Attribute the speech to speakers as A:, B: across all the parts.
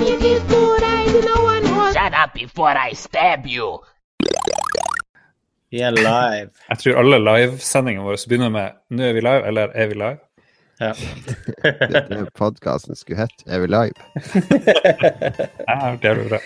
A: Kiss good no one was.
B: Shut up before I stab you.
C: Vi er live.
D: Jeg tror alle livesendingene våre begynner med 'Nå er vi live', eller 'Er vi live'?
C: Ja.
E: Denne podkasten skulle hett Er vi live?
D: Ja, det er jo bra.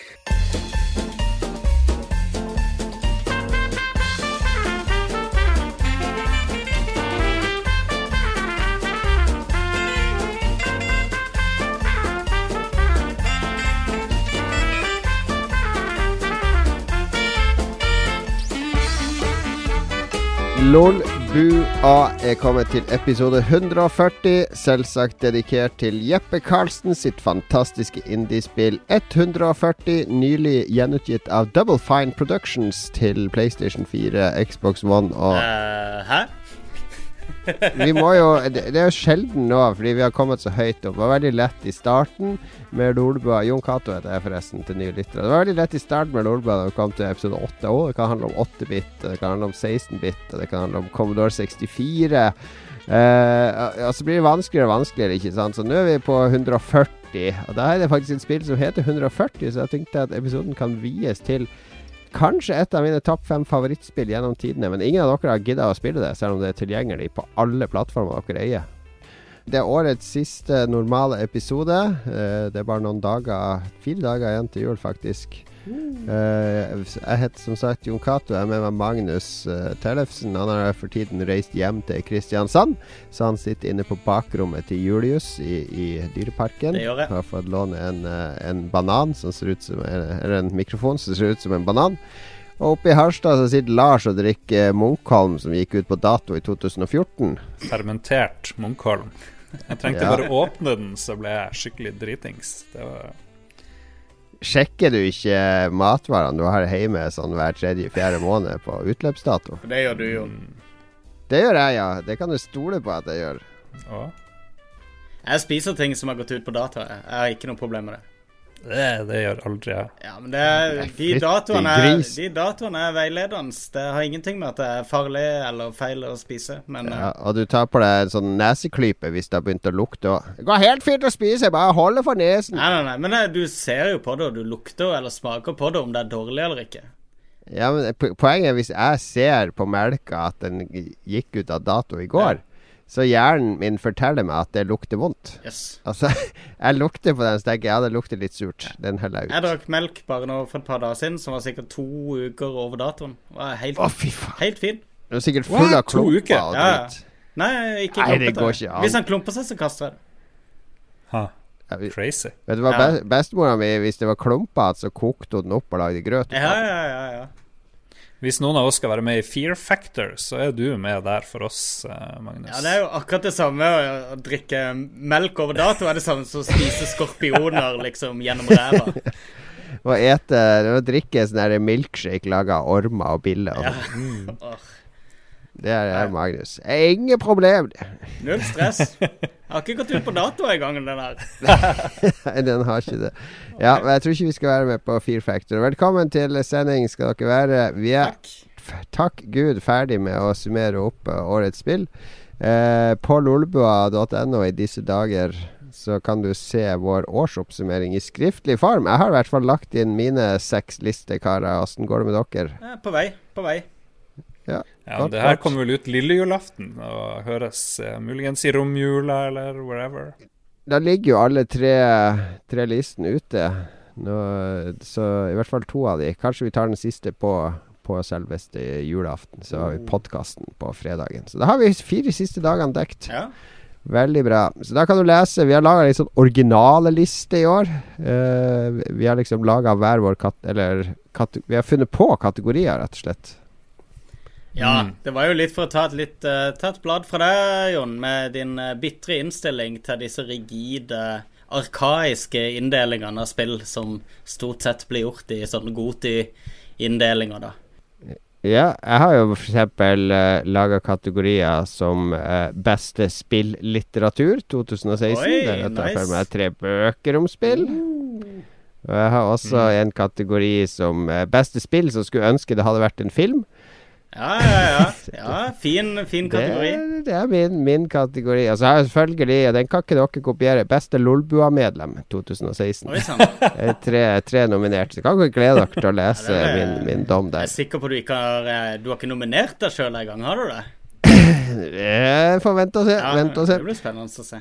E: Lolbua er kommet til episode 140, selvsagt dedikert til Jeppe Karlsen sitt fantastiske indiespill 140, nylig gjenutgitt av Double Fine Productions til PlayStation 4, Xbox One og
C: uh, hæ?
E: Vi må jo Det er jo sjelden nå, fordi vi har kommet så høyt opp. Det var veldig lett i starten med Lolbua. Jon Cato heter jeg forresten, til nye lyttere. Det var veldig lett i starten med Lolbua da vi kom til episode 8 òg. Det kan handle om 8-bit, det kan handle om 16-bit, det kan handle om Commodore 64. Eh, og så blir det vanskeligere og vanskeligere, ikke sant. Så nå er vi på 140, og da er det faktisk et spill som heter 140, så jeg tenkte at episoden kan vies til Kanskje et av mine topp fem favorittspill gjennom tidene, men ingen av dere har gidda å spille det, selv om det er tilgjengelig på alle plattformer dere eier. Det er årets siste normale episode. Eh, det er bare noen dager, fire dager igjen til jul, faktisk. Eh, jeg heter som sagt Jon Cato. Jeg er med meg Magnus uh, Tellefsen. Han har for tiden reist hjem til Kristiansand, så han sitter inne på bakrommet til Julius i, i Dyreparken.
C: Det gjør jeg.
E: Har fått låne en, eh, en banan som ser ut som Eller en mikrofon som ser ut som en banan. Og oppe i Harstad så sitter Lars og drikker Munkholm, som gikk ut på dato i 2014.
D: Fermentert Munkholm. Jeg trengte
E: Ja.
D: bare åpne den, så ble jeg skikkelig dritings. Det var
E: Sjekker du ikke matvarene du har hjemme sånn hver tredje-fjerde måned på utløpsdato?
C: For det gjør du jo.
E: Det gjør jeg, ja. Det kan du stole på at jeg gjør.
D: Ja.
C: Jeg spiser ting som har gått ut på data. Jeg Jeg har ikke noe problem med det.
D: Det, det gjør aldri jeg.
C: Ja, men det er, de, datoene er, de datoene er veiledende. Det har ingenting med at det er farlig eller feil å spise, men
E: Ja, og du tar på deg en sånn neseklype hvis det har begynt å lukte òg. Det går helt fint å spise, bare holde for nesen.
C: Nei, nei, nei, men det, du ser jo på det, og du lukter eller smaker på det om det er dårlig eller ikke.
E: Ja, men Poenget er hvis jeg ser på melka at den gikk ut av dato i går, så hjernen min forteller meg at det lukter vondt.
C: Yes.
E: Altså, jeg lukter på den, så tenker jeg ja, det lukter litt surt. Den heller jeg
C: Jeg drakk melk bare nå for et par dager siden, som var sikkert to uker over datoen. Var helt,
E: oh, fy faen.
C: helt fin.
E: Du er sikkert full
D: What?
E: av
D: To
E: klumper
D: uker?
E: og
C: Ja, ja. Nei, ikke
E: Nei, det går ikke an.
C: Hvis han klumper seg, så kaster jeg det.
D: Huh.
E: Ja, vi-
D: crazy.
E: Vet du hva,
C: Ja.
E: be Bestemora mi, hvis det var klumper så kokte hun den opp og lagde grøt.
C: Ja, ja, ja, ja.
D: Hvis noen av oss skal være med i Fear Factor, så er du med der for oss, eh, Magnus.
C: Ja, Det er jo akkurat det samme å, å drikke melk over dato. er det samme som å spise skorpioner liksom gjennom ræva.
E: Og ete og drikke sånn milkshake laga av ormer og biller. og
C: Ja.
E: sånn. Det er det, Magnus. Ingen problem.
C: Null stress. Jeg har ikke gått ut på dato engang, den her.
E: Nei, den har ikke det. Ja, men jeg tror ikke vi skal være med på Fear Factor. Velkommen til sending skal dere være. Vi er,
C: Takk.
E: takk Gud, ferdig med å summere opp eh, årets spill. Eh, på lolbua.no i disse dager så kan du se vår årsoppsummering i skriftlig form. Jeg har i hvert fall lagt inn mine seks listekarer. Åssen går det med dere?
C: Er På vei. På vei.
D: Ja,
E: Godt,
D: det her kommer vel ut lillejulaften og høres uh, muligens i romjula eller wherever.
E: Da ligger jo alle tre, tre listene ute. Nå, så i hvert fall to av de. Kanskje vi tar den siste på, på selveste julaften. Så har vi podkasten på fredagen. Så da har vi fire siste dagene dekt.
C: Ja.
E: Veldig bra. Så da kan du lese. Vi har laga en sånn originale liste i år. Uh, vi har liksom laga hver vår kat... Eller kate vi har funnet på kategorier, rett og slett.
C: Ja,
D: Mm.
C: det var jo litt for å ta et, litt, uh, ta et blad fra deg, Jon, med din uh, bitre innstilling til disse rigide, arkaiske inndelingene av spill som stort sett blir gjort i sånne Goti-inndelinger, da.
E: Ja, jeg har jo eksempel uh, laga kategorier som uh, beste spillitteratur 2016.
C: Oi,
E: Der jeg tar
C: nice.
E: for meg tre bøker om spill. Og jeg har også en kategori som uh, beste spill som skulle ønske det hadde vært en film.
C: Ja, ja, ja. ja fin, fin kategori.
E: det er min, min kategori. Og så har jeg selvfølgelig, den kan ikke dere kopiere, beste Lolbua-medlem 2016.
C: Oi.
E: Tre, tre nominerte. Så kan dere glede dere til å lese
C: Ja,
E: min, min dom
C: Jeg er sikker på du ikke har eh, Du har ikke nominert deg sjøl engang, har du det?
E: Får vente og se.
C: Ja,
E: vente og se.
C: Det blir spennende å se.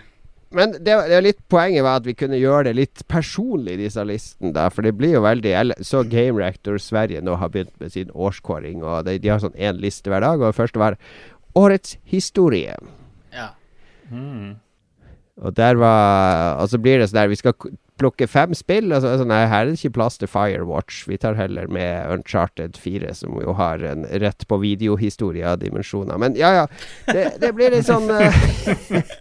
E: Men det, det litt poenget var at vi kunne gjøre det litt personlig, disse listene. da For det blir jo veldig så Game Reactor Sverige nå har begynt med sin årskåring. Og de, de har sånn én liste hver dag. Og det første var Årets historie.
C: Ja.
E: Og der var Og så blir det sånn der Vi skal plukke fem spill. Og så er sånn Nei, her er det ikke plass til Firewatch. Vi tar heller med Uncharted 4, som jo har en rett på videohistorie av dimensjoner. Men ja, ja. Det, det blir litt sånn eh,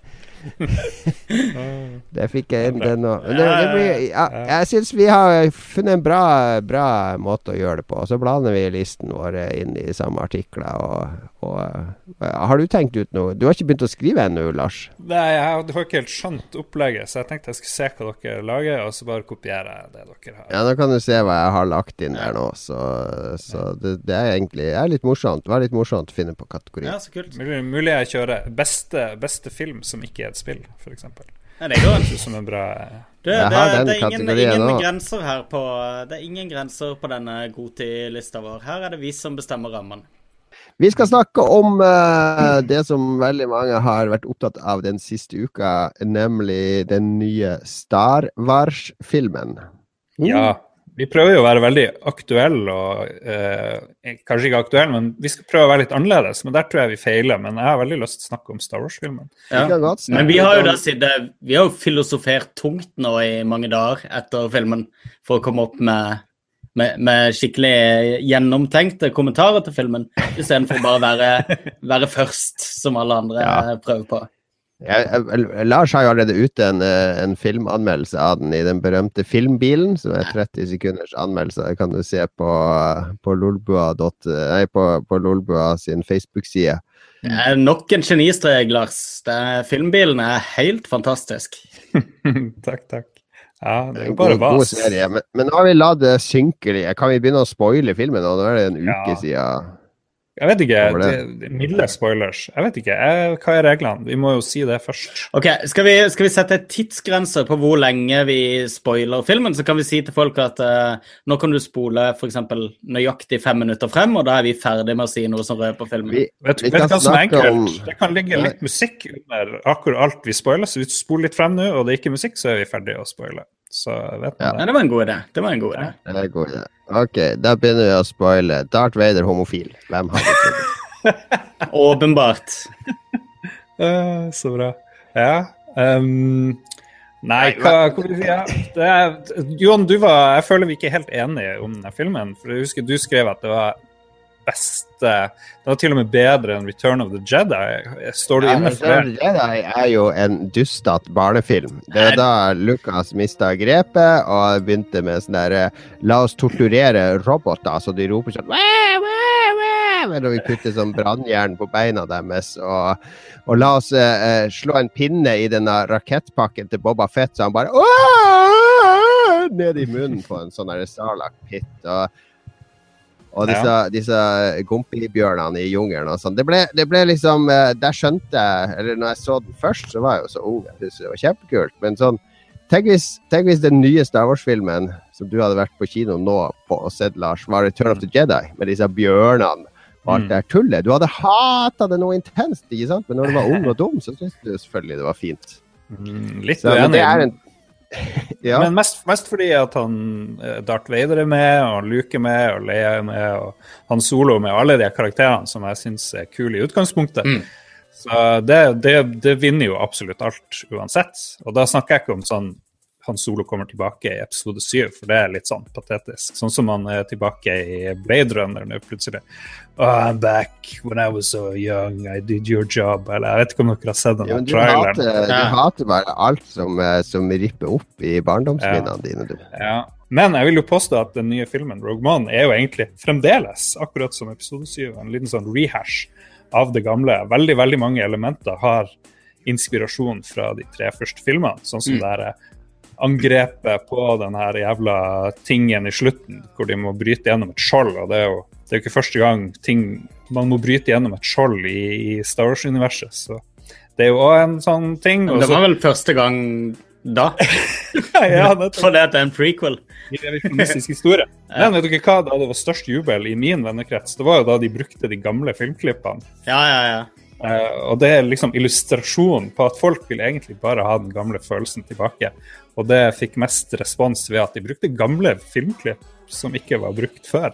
E: Det fikk jeg inn, den òg. Ja, Jeg syns vi har funnet en bra, bra måte å gjøre det på. Så blander vi listen vår inn i samme artikler. Og, og eh, Har du tenkt ut noe? Du har ikke begynt å skrive ennå, Lars?
D: Nei, jeg har har ikke helt skjønt opplegget, så jeg tenkte jeg skulle se hva dere lager, og så bare kopiere det dere har.
E: Ja, nå kan du se hva jeg har lagt inn der nå. Så, så det, det er egentlig det er litt morsomt. Det var litt morsomt å finne på kategori.
C: ja, så kult.
D: Mulig, mulig jeg kjører beste, beste film som ikke er et spill, f.eks.
C: Ja, det går.
D: Som en bra
C: Du,
E: Jeg
C: det, det, er ingen, ingen grenser her på Det er ingen grenser på denne godtid-lista vår. Her er det vi som bestemmer rammen.
E: Vi skal snakke om uh, det som veldig mange har vært opptatt av den siste uka, nemlig den nye Star Wars-filmen.
D: Ja. Vi prøver jo å være veldig aktuelle og eh, Kanskje ikke aktuelle, men vi skal prøve å være litt annerledes. Men der tror jeg vi feiler. Men jeg har veldig lyst til å snakke om Star Wars-filmen.
E: Snakke
C: Men vi har jo da Vi har jo filosofert tungt nå i mange dager etter filmen for å komme opp med, med, med skikkelig gjennomtenkte kommentarer til filmen, istedenfor bare å være, være først, som alle andre
E: Ja.
C: prøver på.
E: Jeg, jeg, Lars har jo allerede ute en, eh, en filmanmeldelse av den i den berømte Filmbilen, som er 30 sekunders anmeldelse. Det kan du se på, på Lolbua, nei, på, på Lolbua sin Facebook-side.
C: Det nok en genistrek, Lars. Er, filmbilen er helt fantastisk.
D: takk, takk. Ja, det er jo bare
E: god, god serie. Men, men nå har vi latt det synke litt. Kan vi begynne å spoile filmen nå? Nå er det en uke
D: Ja.
E: siden.
D: Jeg vet ikke. Det,
E: det.
D: milde spoilers. Jeg vet ikke. Jeg, hva er reglene? Vi må jo si det først.
C: Ok, skal vi, skal vi sette et tidsgrense på hvor lenge vi spoiler filmen? Så kan vi si til folk at uh, nå kan du spole f.eks. nøyaktig fem minutter frem, og da er vi ferdig med å si noe som røper filmen.
E: Vi,
D: Vet du vet hva som er enkelt?
E: om-
D: Det kan ligge litt musikk under akkurat alt vi spoiler. Så du spoler litt frem nå, og det er ikke musikk, så er vi ferdige å spoile. Så vet man
C: Ja,
D: det.
C: det var en god idé. Det var en god idé.
E: det er en god idé. Ok, da begynner vi å spoile. Darth Vader homofil. Hvem har det?
C: Åpenbart.
D: uh, så bra. Ja. Um, nei, hva, hva vi si? Er, Johan, du var Jeg føler vi ikke er helt enige om denne filmen. For jeg husker du skrev at det var beste Det var til og med bedre enn Return of the Jedi. Står du
E: Ja,
D: inne for det?
E: Jedi er jo en dustete barnefilm. Det er da Lucas mista grepet og begynte med sånn derre La oss torturere roboter, så de roper sånn «Wah, wah, wah», Når vi putter sånn brannjern på beina deres. Og, og la oss eh, slå en pinne i denne rakettpakken til Boba Fett, så han bare «Åh!» Ned i munnen på en sånn Sarlacc. Og, og disse, disse gompibjørnene i jungelen og sånn. Det, det ble liksom eh, Der skjønte jeg Eller når jeg så den først, så var jeg jo så ung. Jeg syntes det var kjempekult. Men sånn Tenk hvis, tenk hvis den nye Star Wars-filmen som du hadde vært på kino nå på, og sett, Lars, var Return of the Jedi, med disse bjørnene og alt
D: Mm.
E: det tullet. Du hadde hata det noe intenst, ikke sant? Men når du var ung og dum, så syntes du selvfølgelig det var fint.
D: Mm, litt
E: Så,
D: uenig.
E: det er en Ja.
D: Men mest, mest fordi at han eh, Darth Vader er med, og han Luke er med, og Leia er med, og han Solo med, alle de karakterene som jeg syns er kule i utgangspunktet.
C: Mm.
D: Så det, det, det vinner jo absolutt alt uansett. Og da snakker jeg ikke om sånn han Solo kommer tilbake i episode 7, for det er litt sånn patetisk. Sånn som han er tilbake i Blade Runner nå plutselig. Oh, I'm back. When I was so young, I did your job. Eller jeg vet ikke om dere har sett den
E: Ja, men du,
D: traileren.
E: hater, du
C: Ja.
E: hater bare alt som, eh, som ripper opp i barndomsminnene dine, du.
D: Ja. Men jeg vil jo påstå at den nye filmen Rogue One er jo egentlig fremdeles, akkurat som episode 7, en liten sånn rehash av det gamle. Veldig veldig mange elementer har inspirasjon fra de tre første filmene. Sånn som
C: Mm.
D: det her angrepet på den her jævla tingen i slutten, hvor de må bryte gjennom et skjold. og Det er jo det er jo ikke første gang ting man må bryte gjennom et skjold i, i Star Wars-universet. Så det er jo òg en sånn ting.
C: Men
D: og
C: det var vel første gang da?
D: ja.
C: Fordi at det er en prequel.
D: i revisjonistisk historie. Men vet dere hva, da det var størst jubel i min vennekrets, det var jo da de brukte de gamle filmklippene.
C: Ja, ja, ja.
D: Uh, og det er liksom illustrasjon på at folk vil egentlig bare ha den gamle følelsen tilbake. Og det fikk mest respons ved at de brukte gamle filmklipp som ikke var brukt før.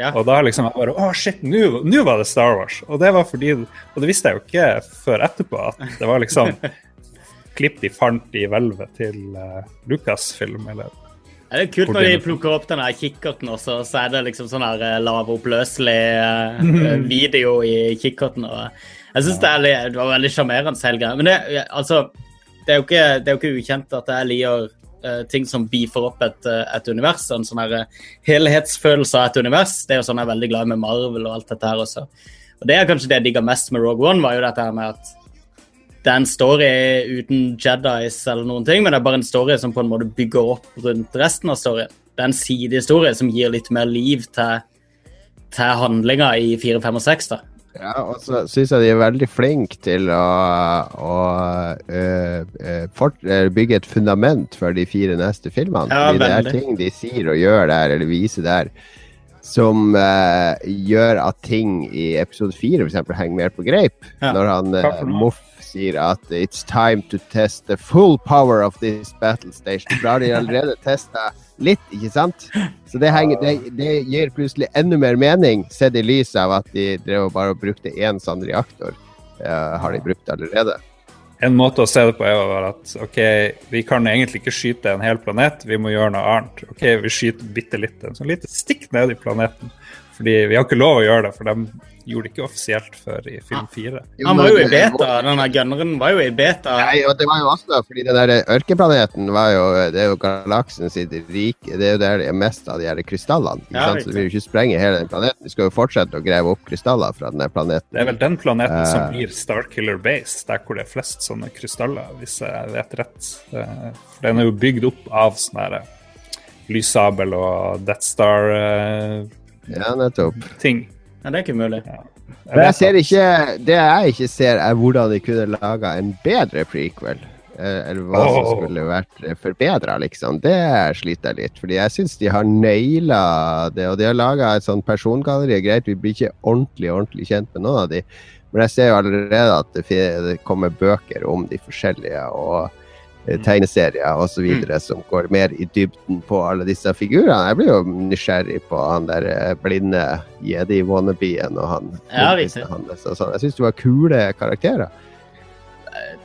C: Ja.
D: Og da liksom jeg bare Å, shit, nå var det Star Wars. Og det var fordi Og det visste jeg jo ikke før etterpå, at det var liksom klipp de fant i hvelvet til uh, Lucasfilm, eller
C: Det er kult når de plukker opp den kikkerten og så er det liksom sånn her eh, lavoppløselig uh, video i kikkerten. Jeg syns det, er det var veldig sjarmerende hele greia. Men det, altså, det, er ikke, det er jo ikke ukjent at jeg liker eh, ting som beefer opp et, eh, et univers. En sånn eh, helhetsfølelse av et univers. Det er jo sånn jeg er veldig glad med Marvel og alt dette her også. Og det er kanskje det jeg digga mest med Rogue One, var jo dette her med at det er en story uten Jedis eller noen ting, men det er bare en story som på en måte bygger opp rundt resten av storyen. Det er en sidehistorie som gir litt mer liv til, til handlinga i 4, 5 og 6. da.
E: Ja, og så syns jeg de er veldig flinke til å, å øh, øh, fort, øh, bygge et fundament for de fire neste filmene.
C: Ja,
E: Fordi det er ting de sier og gjør der, eller viser der, som øh, gjør at ting i episode fire f.eks. henger mer på greip.
C: Ja.
E: Når han? Moff sier at 'it's time to test the full power of this battle station'. Da har de allerede testa litt, ikke sant? Så det, henger, det, det gir plutselig enda mer mening, sett i lys av at de drev og bare brukte én sånn reaktor. Uh, har de brukt allerede.
D: En måte å se det på er jo at ok, vi kan egentlig ikke skyte en hel planet, vi må gjøre noe annet. Ok, vi skyter bitte litt, en sånn lite stikk ned i planeten. Fordi vi har ikke lov å gjøre det, for de gjorde det ikke offisielt før i film fire.
C: Han var jo i beta, denne gunneren var jo i beta.
E: Nei, og det var jo også fordi den der ørkenplaneten var jo Det er jo galaksen sitt rike. Det er jo der det er mest av de her krystallene. Ikke
C: Ja,
E: sant? Så vi vil jo ikke sprenge hele den planeten. Vi skal jo fortsette å grave opp krystaller fra den planeten.
D: Det er vel den planeten som
E: Eh.
D: blir Starkiller Base, der hvor det er flest sånne krystaller, hvis jeg vet rett. Eh, For den er jo bygd opp av sånne her lyssabel og Death Star-ting.
E: Ja,
C: Ja, det er ikke mulig.
E: Men jeg ser ikke Det jeg ikke ser, er hvordan de kunne laga en bedre prequel. Eh, Eller hva som skulle vært forbedra, liksom. Det sliter jeg litt. Fordi jeg syns de har naila det. Og de har laga et sånt persongalleri. Greit, vi blir ikke ordentlig, ordentlig kjent med noen av de. Men jeg ser jo allerede at det, kommer bøker om de forskjellige, og tegneserier osv. videre som går mer i dybden på alle disse figurene. Jeg blir jo nysgjerrig på han der eh, blinde jedi-wannabeen og han
C: Ja,
E: hans sånn. Jeg syns det var kule karakterer.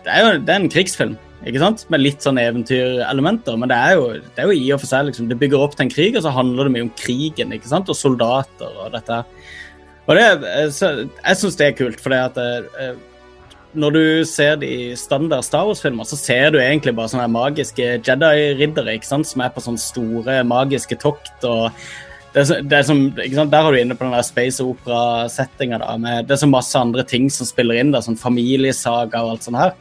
C: Det er jo det er en krigsfilm, ikke sant? med litt sånn eventyrelementer. Men det er, jo, det er jo i og for seg liksom, Det bygger opp til en krig, og så handler det mye om krigen ikke sant? og soldater og dette. Og det, eh, så, Jeg syns det er kult, for når du ser de standard Star Wars-filmer, så ser du egentlig bare sånne magiske Jedi-riddere ikke sant? som er på sånne store magiske tokt. og det er, så- det er som, ikke sant? Der har du inne på den der space opera-settinga. Det er så masse andre ting som spiller inn, da, sånn familiesaga og alt sånt her.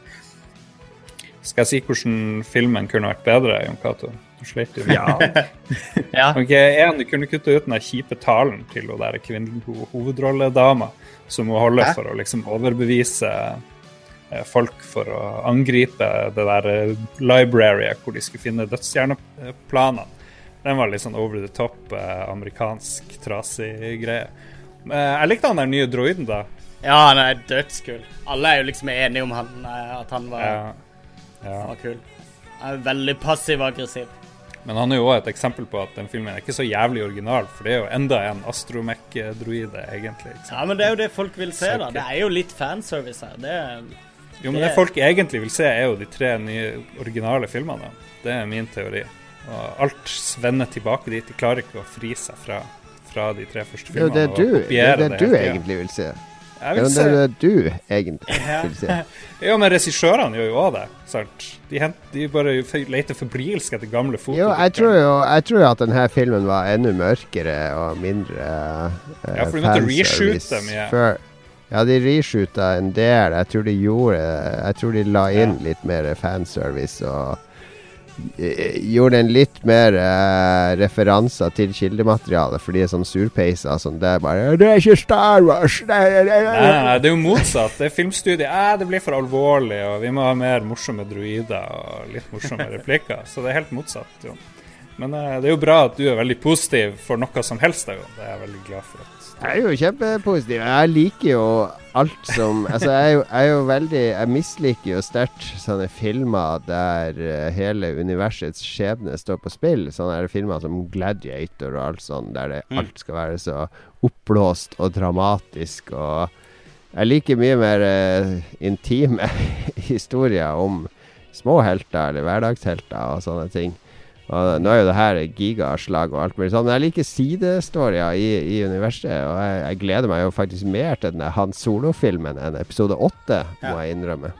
D: Skal jeg si hvordan filmen kunne vært bedre, Jon Cato? Du sleit jo med
C: Ja.
D: Ok, en, Du kunne kutte ut den der kjipe talen til hun hovedrolledama som hun holder
C: Hæ?
D: for å liksom overbevise folk for å angripe det der eh, libraryet hvor de skulle finne dødsstjerneplanene. Den var litt sånn over the top eh, amerikansk trasig greie. Eh, jeg likte han der nye droiden, da.
C: Ja, han er dødskul. Alle er jo liksom enige om han, eh, at han var,
D: Ja. ja.
C: var kul. Han er veldig passiv-aggressiv.
D: Men han er jo også et eksempel på at den filmen er ikke så jævlig original, for det er jo enda en astromech-droide, egentlig. Liksom.
C: Ja, men det er jo det folk vil se, da. Det er jo litt fanservice her. Det er
D: Jo, men det folk egentlig vil se, er jo de tre nye originale filmene. Det er min teori. Og alt svenner tilbake dit. De klarer ikke å fri seg fra, fra de tre første
E: er
D: filmene.
E: det
D: og
E: du, det er det
D: det
E: du egentlig vil se.
D: Jeg
E: Det er det du egentlig vil se.
D: jo, men regissørene gjør jo òg det. sant? De, hent, de bare leter febrilsk etter gamle foto.
E: Jo, jeg tror jo jeg tror at denne filmen var enda mørkere og mindre uh,
D: Ja, for de måtte reshoote mye.
E: Før. Ja, de reshoota en del. Jeg tror de gjorde Jeg tror de la inn litt mer fanservice og eh, gjorde en litt mer eh, referanser til kildematerialet, for de er sånn surpeiser sånn, det er bare 'Det er ikke Star Wars!' Det er, det er,
D: Nei, nei, det er jo motsatt. Det er filmstudiet. Eh, det blir for alvorlig, og vi må ha mer morsomme druider og litt morsomme replikker. Så det er helt motsatt. Jo. Men eh, det er jo bra at du er veldig positiv for noe som helst. Da, jo. Det er jeg veldig glad for.
E: Jeg er jo kjempepositiv. Jeg liker jo alt som Altså, jeg er jo, jeg er jo veldig Jeg misliker jo sterkt sånne filmer der eh, hele universets skjebne står på spill. Sånne filmer som Gladiator og alt sånt, der det,
C: Mm.
E: alt skal være så oppblåst og dramatisk og Jeg liker mye mer uh, intime historier om små helter eller hverdagshelter og sånne ting. Og nå er jo det her gigaslag og alt mulig sånn, men jeg liker sidestorier i, i universet. Og jeg, jeg gleder meg jo faktisk mer til denne Han Solo-filmen enn episode åtte, må
C: Ja.
E: jeg innrømme.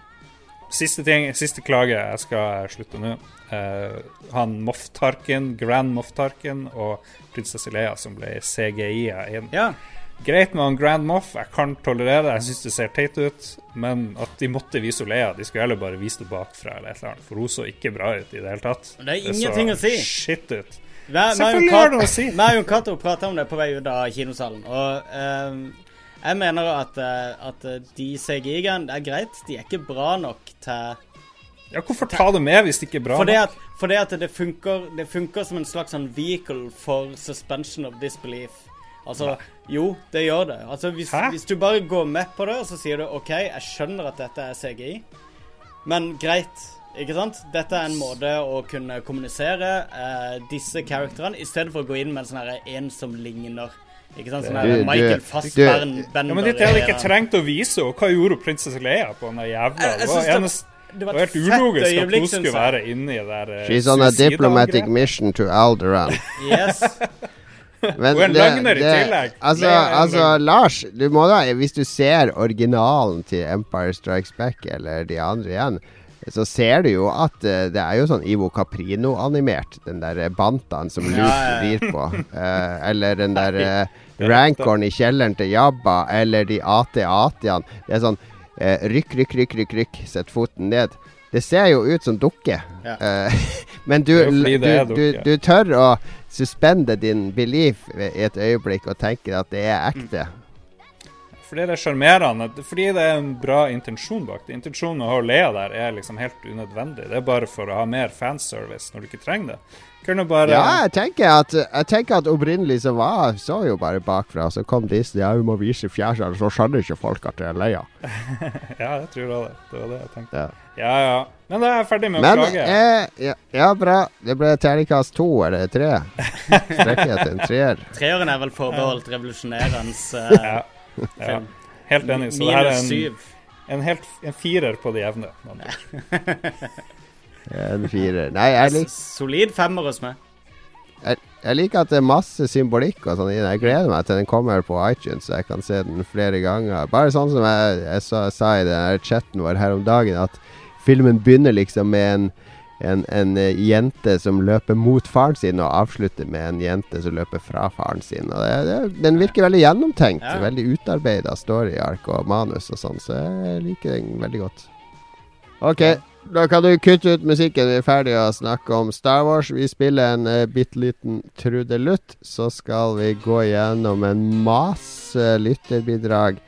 D: Siste ting, siste klage. Jeg skal slutte nå. Eh, han Moff Tarkin, Grand Moff Tarkin og prinsesse Leia som ble CGI-a inn.
C: Ja.
D: Greit med han Grand Moff, jeg kan tolerere det, jeg syns det ser teit ut. Men at de måtte vise Leia, de skulle heller bare vise det bakfra eller et eller annet. For hun så ikke bra ut i det hele tatt.
C: Det er ingenting å si.
D: Shit ut.
C: Hva,
D: Selvfølgelig har det
C: noe
D: å si.
C: Marion Cato prata om det på vei ut av kinosalen. Og ehm, jeg mener at, eh, at de CGI-ene er greit. De er ikke bra nok til
D: Ja, hvorfor ta det med hvis det ikke er bra?
C: Fordi
D: nok?
C: at, fordi at det, funker, det funker som en slags sånn vehicle for suspension of disbelief. Altså, jo, det gjør det. Altså, hvis, hvis du bare går med på det, og så sier du OK, jeg skjønner at dette er CGI, men greit. Ikke sant? Dette er en måte å kunne kommunisere eh, disse karakterene, i stedet for å gå inn med en sånn her en som ligner. Ikke sant? Sånn
E: Du-
C: her Michael
E: Fassbern
C: Bender.
D: Ja, men dette hadde ikke trengt å vise henne. Hva gjorde prinsesse Leia på den jævla
C: Jeg- jeg
D: Det var,
C: et
D: ulogisk at
C: øyeblikk,
D: hun
C: syns
D: skulle
C: jeg.
D: være inni der eh,
E: She's on a diplomatic mission to Alderan.
C: Yes.
E: Men
D: Og en løgner i tillegg.
E: Altså, altså. Lars, du må da, hvis du ser originalen til Empire Strikes Back eller de andre igjen, så ser du jo at uh, det er jo sånn Ivo Caprino-animert. Den der eh, bantaen som Luke
C: Ja, ja, ja.
E: rir på. Uh, eller den der uh, rancoren i kjelleren til Jabba, eller de AT-AT-ene. Det er sånn rykk, rykk, rykk, rykk, rykk, sett foten ned. Det ser jo ut som dukke.
C: Ja.
E: Eh, men du, du, du, du tør å suspende din belief i et øyeblikk og tenke at det er ekte.
D: Fordi det er sjarmerende. Fordi det er en bra intensjon bak det. Intensjonen med å Lea der er liksom helt unødvendig. Det er bare for å ha mer fanservice når du ikke trenger det. Bare
E: Ja, jeg tenker at, jeg tenker at opprinnelig så var så jo bare bakfra. Så kom Disney ja, vi må vise fjæsene, så skjønner ikke folk at det er Leia.
D: Ja, jeg tror det. Det var det jeg tenkte.
E: Ja.
D: Ja, ja. Men da er jeg ferdig med å klage.
E: eh, ja, ja, bra. Det ble terningkast to eller tre. Strekker jeg til en treer.
C: Treeren er vel forbeholdt revolusjonerens eh,
D: Ja, ja. Helt enig. Så det her er en, en, helt, en firer på det jevne.
E: En firer. Nei, jeg, liker
C: Solid femmer hos meg.
E: jeg, jeg liker at det er masse symbolikk og sånn i den. Jeg gleder meg til den kommer på iTunes, så jeg kan se den flere ganger. Bare sånn som jeg, jeg sa, sa i den chatten vår her om dagen, at filmen begynner liksom med en en, en eh, jente som løper mot faren sin, og avslutter med en jente som løper fra faren sin. Og det, det, den virker veldig gjennomtenkt.
C: Ja.
E: Veldig utarbeida storyark og manus og sånn, så jeg liker den veldig godt. OK, da kan du kutte ut musikken. Vi er ferdige å snakke om Star Wars. Vi spiller en uh, bitte liten trudelutt. Så skal vi gå gjennom en masse lytterbidrag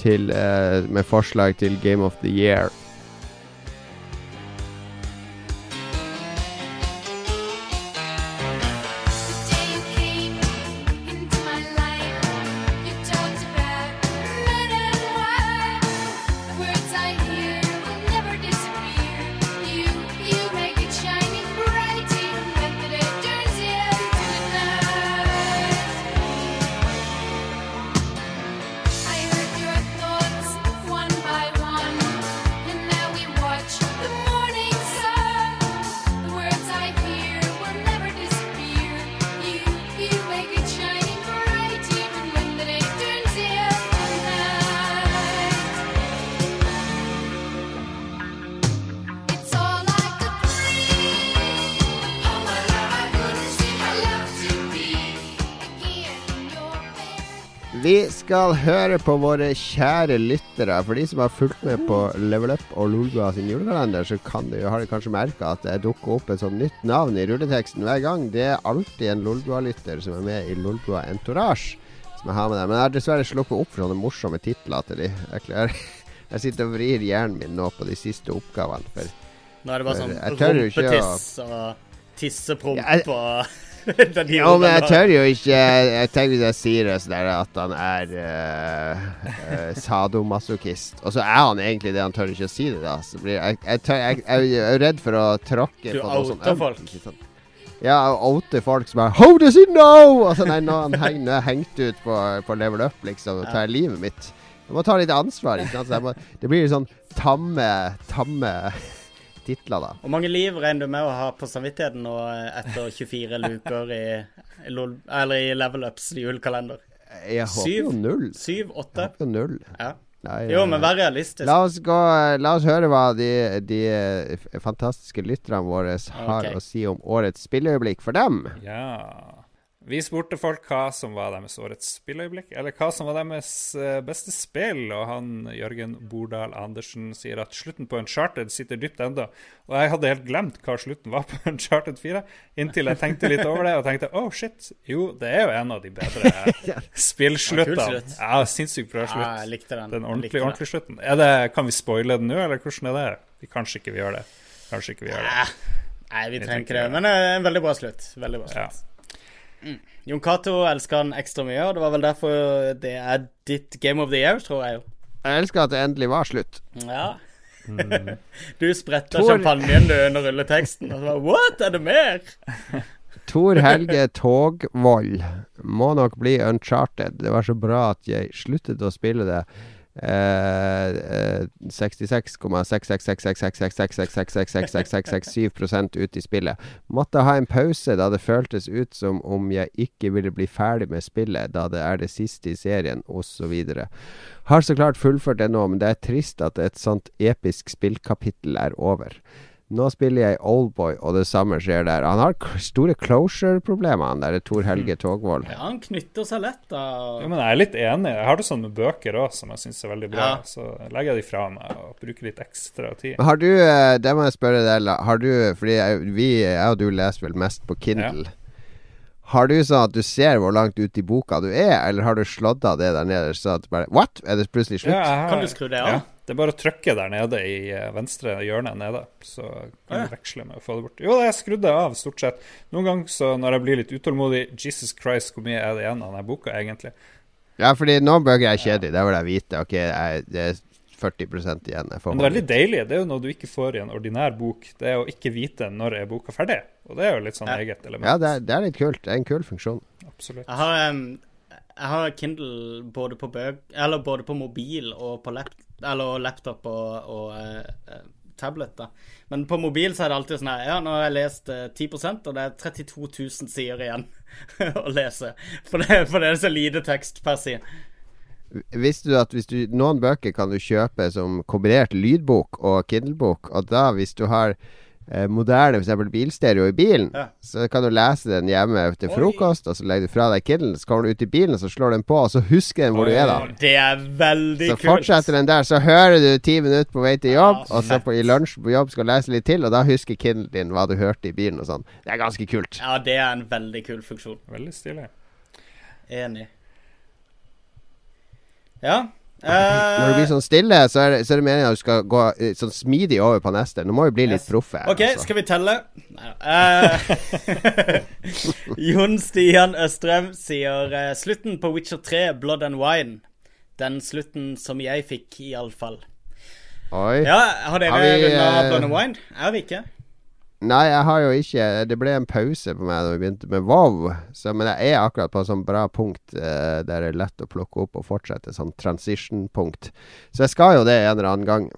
E: til, uh, med forslag til Game of the Year. Vi skal høre på våre kjære lyttere. For de som har fulgt med på Level Up og Lolbua sin julekalender, så kan du, har de kanskje merka at det dukker opp et sånt nytt navn i rulleteksten hver gang. Det er alltid en Lolbua-lytter som er med i Lolbua Entourage. Som jeg har med deg. Men jeg har dessverre sluppet opp for sånne morsomme titler til de. Jeg, jeg sitter og vrir hjernen min nå på de siste oppgavene. For
C: Nå er det bare sånn rumpetiss og tissepromp og Er
E: Ja, men jeg tør jo ikke Jeg tenker hvis jeg sier det sånn at han er uh, sadomasochist, og så er han egentlig det, han tør ikke å si det, da. Så blir jeg, jeg, tør, jeg, jeg er redd for å tråkke
C: Du
E: på noe sånt.
C: outer folk.
E: Ja, oute folk som bare How does he know?! Altså, nei, nå er heng, er jeg hengt ut på, på level up, liksom, og tar livet mitt. Jeg må ta litt ansvar, ikke sant. Må, det blir sånn tamme, tamme titler, da.
C: Hvor mange liv regner du med å ha på samvittigheten nå eh, etter 24 luker i, eller i Level Ups julekalender?
E: Jeg håper jo null.
C: Syv?
E: Jeg håper null.
C: Ja.
E: Nei,
C: Jo,
E: eh,
C: men vær realistisk.
E: La oss, gå, la oss høre hva de, de eh, fantastiske lytterne våre har
C: okay.
E: å si om årets spilleøyeblikk for dem.
D: Ja. Vi spurte folk hva som var deres årets spilløyeblikk, eller hva som var deres eh, beste spill, og han Jørgen Bordal Andersen sier at slutten på Uncharted sitter dypt ennå. Og jeg hadde helt glemt hva slutten var på Uncharted 4, inntil jeg tenkte litt over det og tenkte oh shit, jo, det er jo en av de bedre spillsluttene. Ja, sinnssykt bra
C: Ja,
D: slutt.
C: jeg likte den.
D: Den ordentlige,
C: likte
D: ordentlige slutten. Er det, kan vi spoile den nå, eller hvordan er det? Vi, kanskje ikke vi gjør det. Kanskje ikke vi gjør det.
C: Nei, vi trenger ikke det. Men eh, en veldig bra slutt. Veldig bra
D: Ja.
C: Slutt. Jon Cato elsker han ekstra mye, og det var vel derfor det er ditt Game of the Year, tror jeg jo.
E: Jeg elsker at det endelig var slutt.
C: Ja.
D: Mm.
C: Du spretta
E: Tor-
C: champagnen du under rulleteksten, og så bare What, er det mer?
E: Tor Helge Togvold må nok bli Uncharted. Det var så bra at jeg sluttet å spille det. Eh, eh, 66,6666666666667 ut i spillet. Måtte ha en pause da det føltes ut som om jeg ikke ville bli ferdig med spillet, da det er det siste i serien, osv. Har så klart fullført det nå, men det er trist at et sånt episk spillkapittel er over. Nå spiller jeg Oldboy, og det samme skjer der. Han har store closure-problemer, han der Tor Helge Togvold.
C: Ja, han knytter seg lett, da.
D: Ja, men jeg er litt enig. Jeg har det sånn med bøker òg, som jeg syns er veldig bra.
C: Ja.
D: Så legger jeg de fra meg og bruker litt ekstra tid.
E: Men har du, eh, det må jeg spørre deg, har du, fordi jeg, vi, jeg og du leser vel mest på Kindle. Har du sånn at du ser hvor langt ut i boka du er, eller har du slått av det der nede, så at bare What? Er det plutselig slutt?
D: Ja, har-
C: Kan du skru det av?
D: Ja, det er bare å trykke der nede i eh, venstre hjørne nede, så kan
C: Ja.
D: du veksle med å få det bort. Jo, jeg skrudde av, stort sett. Noen ganger så når jeg blir litt utålmodig Jesus Christ, hvor mye er det igjen av denne boka, egentlig?
E: Ja, fordi noen bøker er kjedelige. Det vil jeg vite. Ok, jeg, det er 40 igjen. Jeg får
D: Men det er veldig deilig. Det er jo noe du ikke får i en ordinær bok. Det er å ikke vite når er boka ferdig. Og det er jo litt sånn
C: Ja.
D: eget element.
E: Ja, det er, det er litt kult. Det er en kul funksjon.
D: Absolutt.
C: Jeg har, em, jeg har Kindle både på bøk, eller både på mobil og på lap, eller laptop og, og eh, eh, tablet. da. Men på mobil så er det alltid sånn her Ja, nå har jeg lest uh, 10% og det er 32 000 sider igjen å lese. For det, for det er så lite tekst per side.
E: Visste du at du, noen bøker kan du kjøpe som kombinert lydbok og Kindle-bok, og da hvis du har eh, moderne f.eks. bilstereo i bilen,
C: Ja.
E: så kan du lese den hjemme til
C: Oi.
E: frokost, og så legger du fra deg Kindlen, så kommer du ut i bilen, og så slår den på, og så husker den hvor du er da.
C: Det er veldig kult.
E: Så
C: kult.
E: fortsetter den der, så hører du ti minutter på vei til jobb,
C: Ja,
E: og så på, i lunsj på jobb skal du lese litt til, og da husker Kindlen din hva du hørte i bilen og sånn. Det er ganske kult.
C: Ja, det er en veldig kul funksjon.
D: Veldig stilig.
C: Enig. Ja.
E: Når du blir sånn stille, så er det, så er det meningen at du skal gå eh, sånn smidig over på neste. Nå må vi bli litt
C: Yes.
E: proffe.
C: OK,
E: altså.
C: skal vi telle? Eh, Jon Stian Østrem sier uh, slutten på Witcher 3, Blood and Wine. Den slutten som jeg fikk, iallfall.
E: Oi.
C: Ja, har dere runda Blood and Wine? Jeg har ikke.
E: Nei, jeg har jo ikke Det ble en pause på meg da vi begynte med WoW. Så, men jeg er akkurat på et sånt bra punkt eh, der det er lett å plukke opp og fortsette. Sånn transition-punkt. Så jeg skal jo det en eller annen gang.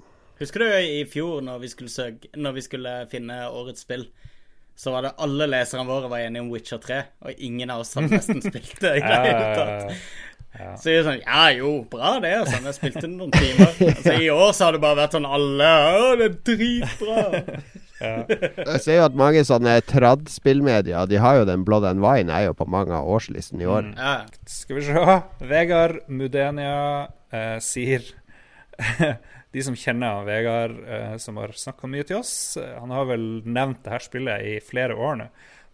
C: Husker du i fjor, når vi skulle, søke, når vi skulle finne årets spill? Så var det alle leserne våre var enige om Witcher 3, og ingen av oss hadde nesten spilt det. i det hele tatt.
D: Ja.
C: Så jeg er sånn Ja, jo, bra det. og Sånn, jeg spilte det noen timer. Altså, I år så har det bare vært sånn alle Å, det er dritbra.
E: Jeg ser jo at mange sånne trad-spillmedier De har jo den Blood and Wine er jo på mange av årslisten i år.
D: Mm.
C: Ja.
D: Skal vi se. Vegard Mudenia eh, sier De som kjenner han Vegard, eh, som har snakka mye til oss, eh, han har vel nevnt det her spillet i flere år nå.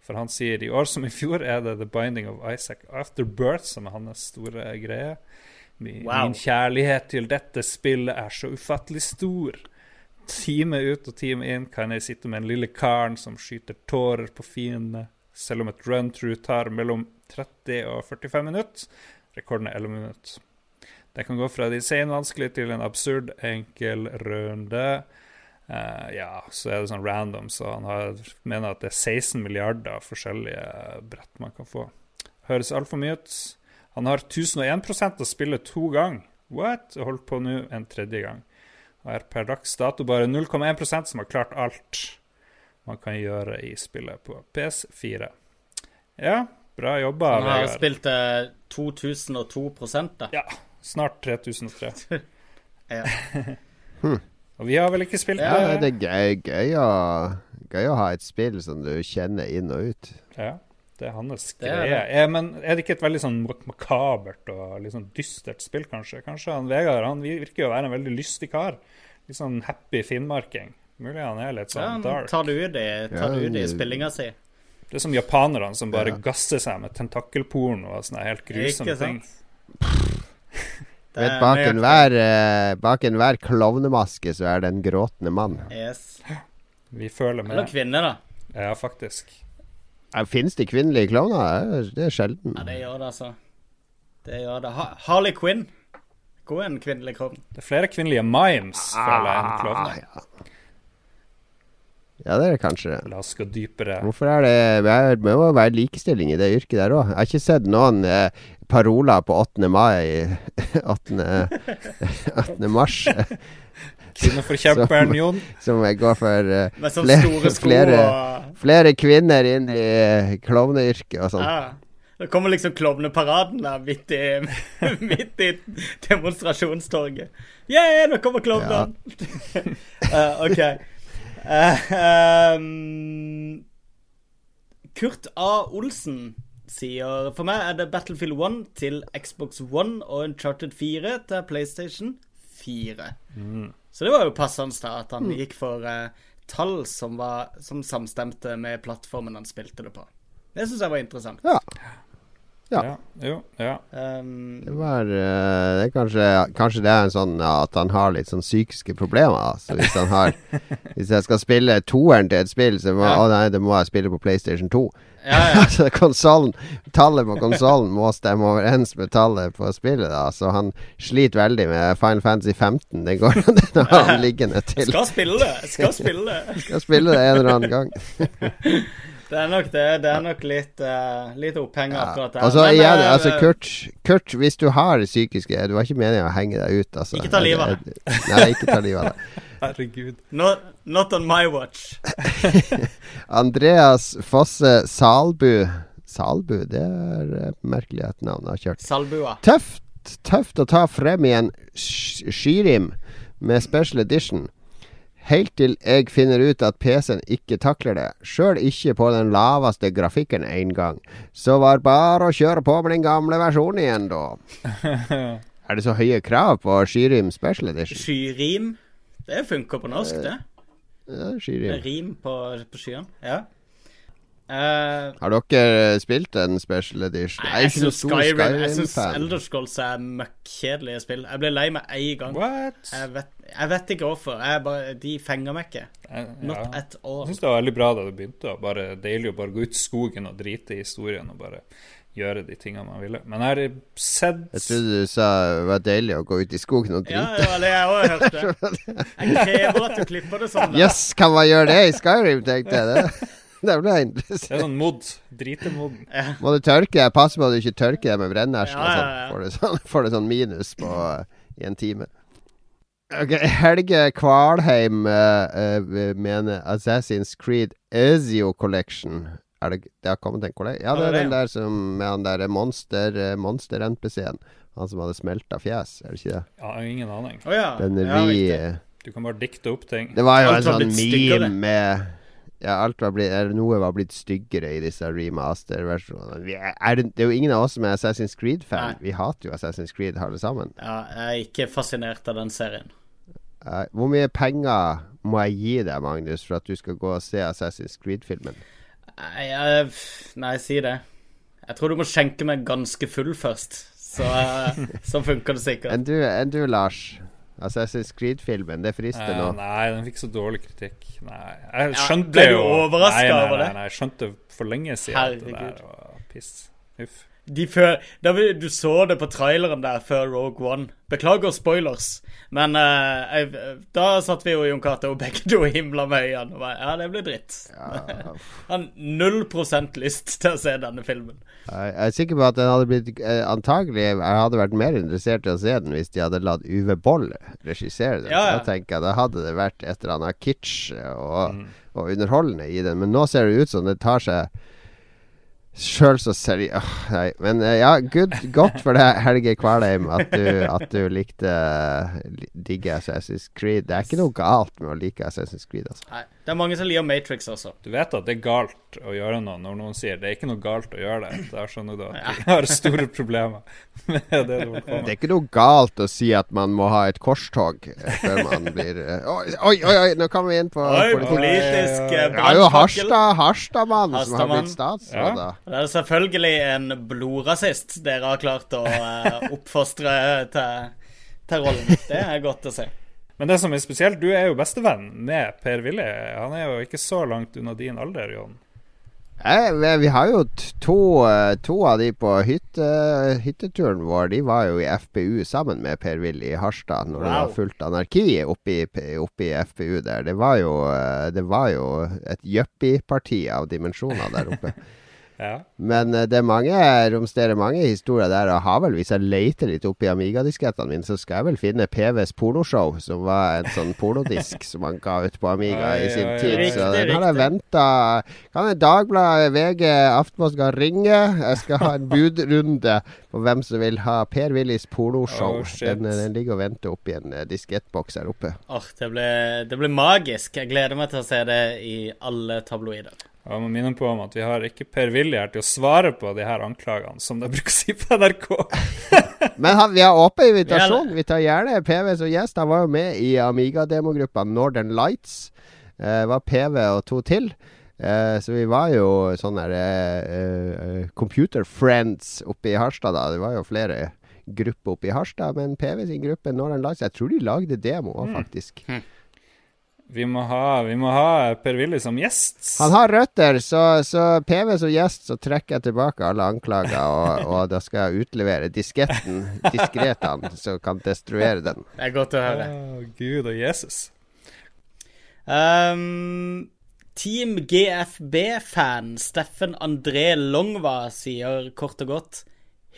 D: For han sier i år som i fjor er det The Binding of Isaac Afterbirth som er hans store greie. Min,
C: Wow.
D: min kjærlighet til dette spillet er så ufattelig stor. Time ut og time inn kan jeg sitte med en lille karen som skyter tårer på fiendene, selv om et run-through tar mellom 30 og 45 minutter. Rekorden er 11 minutter. Det kan gå fra design vanskelig til en absurd enkel runde. Uh, ja, så er det sånn random, så han har, mener at det er 16 milliarder forskjellige brett man kan få. Høres altfor mye ut. Han har 1001% å spille to ganger. What? Og holdt på nå en tredje gang. Og er per dags dato bare 0,1% som har klart alt man kan gjøre i spillet på PS4. Ja, bra jobba,
C: Han har spilt eh, 2002 da.
D: Ja, snart 3003.
C: Ja.
D: Og vi har vel ikke spilt
E: Ja,
D: det?
E: det er gøy, gøy, å, gøy å ha et spill som du kjenner inn og ut.
D: Ja, det er hans
C: er
D: greie. Eh, men er det ikke et veldig sånn makabert og litt sånn dystert spill, kanskje? Kanskje han Vegard han virker jo å være en veldig lystig kar. Litt sånn happy finnmarking. Mulig han er litt sånn
C: ja,
D: dark.
C: tar det ut i, tar det ut i spillinga si.
D: Det er som japanerne som bare
E: Ja.
D: gasser seg med tentakelporno og sånne helt grusomme ting.
E: Vet, bak enhver uh, bak enhver klovnemaske så er det en gråtende mann.
C: Yes.
D: Vi føler med.
C: Eller
D: kvinner
C: kvinne, da.
D: Ja, faktisk.
E: Ja, Fins det kvinnelige klovner? Det er sjelden.
C: Ja, det gjør det, altså. Det gjør det. Harley Quinn. Er en kvinnelig klovn.
D: Det er flere kvinnelige mimes, føler jeg, enn klovner.
E: ja. ja, det er det kanskje.
D: La oss gå dypere.
E: Hvorfor er det Det må være likestilling i det yrket der òg. Jeg har ikke sett noen eh, paroler på 8. mai 8. 8. mars
D: Kvinneforkjemperen Jon.
E: som går for eh, Flere-
C: store
E: flere-
C: og
E: flere kvinner inn i klovneyrket og sånn.
C: ja. Det kommer liksom klovneparaden der midt i, midt i demonstrasjonstorget. Yeah, nå kommer klovnen! uh, OK. Uh, um, Kurt A. Olsen sier For meg er det Battlefield 1 til Xbox One og Uncharted 4 til PlayStation 4. Så det var jo passende da at han gikk for uh, tall som, var, som samstemte med plattformen han spilte det på. Det syns jeg var interessant.
E: Ja. Ja.
D: Ja, jo, ja.
C: Um,
E: Det var eh, det er kanskje, kanskje det er en sånn at han har litt sånn psykiske problemer. Så hvis han har Hvis jeg skal spille toeren til et spill, så må,
C: Ja.
E: å nei, det må jeg spille på PlayStation 2.
C: ja, ja.
E: konsolen, Tallet på konsollen må stemme overens med tallet på spillet, da. Så han sliter veldig med Final Fantasy 15. Det går den har han liggende til.
C: Skal spille det! Skal spille det!
E: Skal spille det en eller annen gang.
C: Det er nok det. Det er nok litt, uh, litt oppheng
E: Ja.
C: akkurat der.
E: Altså,
C: Men,
E: igjen,
C: eh,
E: altså Kurt, Kurt, hvis du har det psykiske Du har ikke meningen å henge deg ut, altså.
C: Ikke ta livet av
E: deg. Nei, ikke ta livet av deg.
D: Herregud.
C: not, not on my watch.
E: Andreas Fosse Salbu Salbu, det er merkelig at navnet har kjørt.
C: Salbua.
E: Tøft, tøft å ta frem igjen en Skyrim med special edition. Helt til jeg finner ut at PC-en ikke takler det. Sjøl ikke på den laveste grafikken engang. Så var bare å kjøre på med den gamle versjonen igjen, da. Er det så høye krav på Skyrim special edition?
C: Skyrim. Det funker på norsk, det.
E: Ja,
C: Det er
E: Skyrim.
C: rim på, på skyen. Ja. Eh,
E: Har dere spilt en special edition?
C: Nei,
E: Jeg
C: syns
E: stor
C: Skyrim Jeg syns
E: Skyrim-fan.
C: Elder Scrolls er møkkjedelige spill. Jeg ble lei meg én gang.
D: What?
C: Jeg vet, jeg vet ikke hvorfor. Jeg bare, de fenger meg ikke.
D: Eh,
C: Not
D: ja.
C: at all.
D: Jeg syns det var veldig bra da du begynte. Bare Deilig å bare gå ut i skogen og drite i historien og bare gjøre de tingene man ville. Men jeg har sett
E: Jeg trodde du sa det var deilig å gå ut i skogen og drite.
C: Ja, det var det jeg òg hørte. Jeg krever at du klipper det sånn.
E: Jøss, yes, kan man gjøre det i Skyrim, tenkte jeg. Det, det ble jeg
D: Det er sånn mod. Dritemod.
E: Må du tørke deg? Pass på at du ikke tørker deg med brennesle.
C: Ja, ja,
E: sånn.
C: ja.
E: Får du sånn, får du sånn minus på, i en time. Ok, Helge Kvalheim uh, uh, mener Assassin's Creed Ezio Collection. Er det, det har kommet en kollega? Ja, det er
C: er
E: den der som med han derre monster, eh, monster-NPC-en. Han som hadde smelta fjes, er det ikke det?
D: Ja, ingen aning.
C: Oh, ja.
E: Den
C: ja,
E: vi
D: Du kan bare dikte opp ting.
E: Det var jo en sånn meme med Ja, alt var blitt, eller noe var blitt styggere i disse remaster-versjonene. Er, er det, det er jo ingen av oss som er Assassin's Creed-fan. Vi hater jo Assassin's Creed alle sammen.
C: Ja, jeg er ikke fascinert av den serien.
E: Uh, hvor mye penger må jeg gi deg, Magnus, for at du skal gå og se Assassin's Creed-filmen?
C: Nei, nei, si det. Jeg tror du må skjenke meg ganske full først. Så, uh, så funker det sikkert.
E: Enn du, enn du, Lars? Assassin's Creed-filmen, det frister
D: Eh,
E: nå.
D: nei, den fikk så dårlig kritikk. Nei, jeg
C: Ja,
D: skjønte
C: ble du
D: jo
C: overrasket
D: nei, nei,
C: over det?
D: Nei, nei, jeg skjønte for lenge siden at det
C: Herregud.
D: der var piss. Uff.
C: De før, vi, du så det på traileren der før Rogue One. Beklager spoilers, men uh, jeg, da satt vi jo Jon Cato og begge to himla med øynene. Og bare, ja, det blir dritt.
E: Ja,
C: Han null prosent lyst til å se denne filmen.
E: Jeg er sikker på at den hadde blitt eh, Antagelig jeg hadde vært mer interessert i å se den hvis de hadde latt Uwe Boll regissere den.
C: Ja, ja.
E: Da tenker jeg Da hadde det vært et eller annet kitsch og, og underholdende i den. Men nå ser det ut som det tar seg sjøl så seriøst Nei, men eh, ja, good, godt for deg, Helge Kvalheim, at du, at du likte li- digge Assassin's Creed. Det er ikke noe galt med å like Assassin's Creed, altså.
C: Nei, det er mange som liker Matrix også.
D: Du vet at det er galt å gjøre noe når noen sier det er ikke noe galt å gjøre det. Da skjønner du at de har store problemer med det du holder på
E: Det er ikke noe galt å si at man må ha et korstog før man blir eh, Oi, oi, oi! nå kommer vi inn på
C: Oi,
E: politikk.
C: politisk eh,
E: Det er jo. Harstad, Harstad-mann som har blitt statsråd. da.
C: Det er selvfølgelig en blodrasist dere har klart å eh, oppfostre til, til rollen. Det er godt å se.
D: Men det som er spesielt, du er jo bestevenn med Per Willy. Han er jo ikke så langt unna din alder, Jon.
E: Eh, vi- har jo to, eh, to av de på hytte, hytteturen vår. De var jo i FPU sammen med Per-Willy i Harstad når det
C: Wow.
E: var fullt anarki oppi, oppi FPU der. Det var jo, eh, det var jo et yuppie-parti av dimensjoner der oppe.
D: Ja.
E: Men eh, det er mange, romsterer mange historier der. Og har vel, hvis jeg leter litt opp i Amiga-diskettene mine, så skal jeg vel finne PVs pornoshow, som var en sånn pornodisk som han ga ut på Amiga i sin tid.
C: Riktig,
E: så den har jeg venta Kan Dagbladet, VG, Aftenposten ringe? Jeg skal ha en budrunde på hvem som vil ha Per Willys pornoshow.
D: Oh,
E: den, den ligger og venter oppi en eh, diskettboks her oppe.
C: Åh, det blir det blir magisk. Jeg gleder meg til å se det i alle tabloider.
D: Jeg må minne på om at vi har ikke Per Willy her til å svare på de her anklagene, som de bruker å si på NRK.
E: Men han, vi har åpen invitasjon.
C: Vi
E: Vi tar gjerne PV som gjest. Han var jo med i Amiga-demogruppa Northern Lights. Eh, var PV og to til. Eh, så vi var jo sånne der eh, eh, Computer Friends oppe i Harstad da. Det var jo flere grupper oppe i Harstad, men PV sin gruppe Northern Lights Jeg tror de lagde demo òg, faktisk.
D: Vi må ha, vi må ha Per Willy som gjest.
E: Han har røtter, så, så PV som gjest, så trekker jeg tilbake alle anklager, og, og da skal jeg utlevere disketten diskret han, så kan destruere den.
C: Det er godt å høre.
D: Oh, Gud og Jesus.
C: Um, Team GFB-fan Steffen André Longva sier kort og godt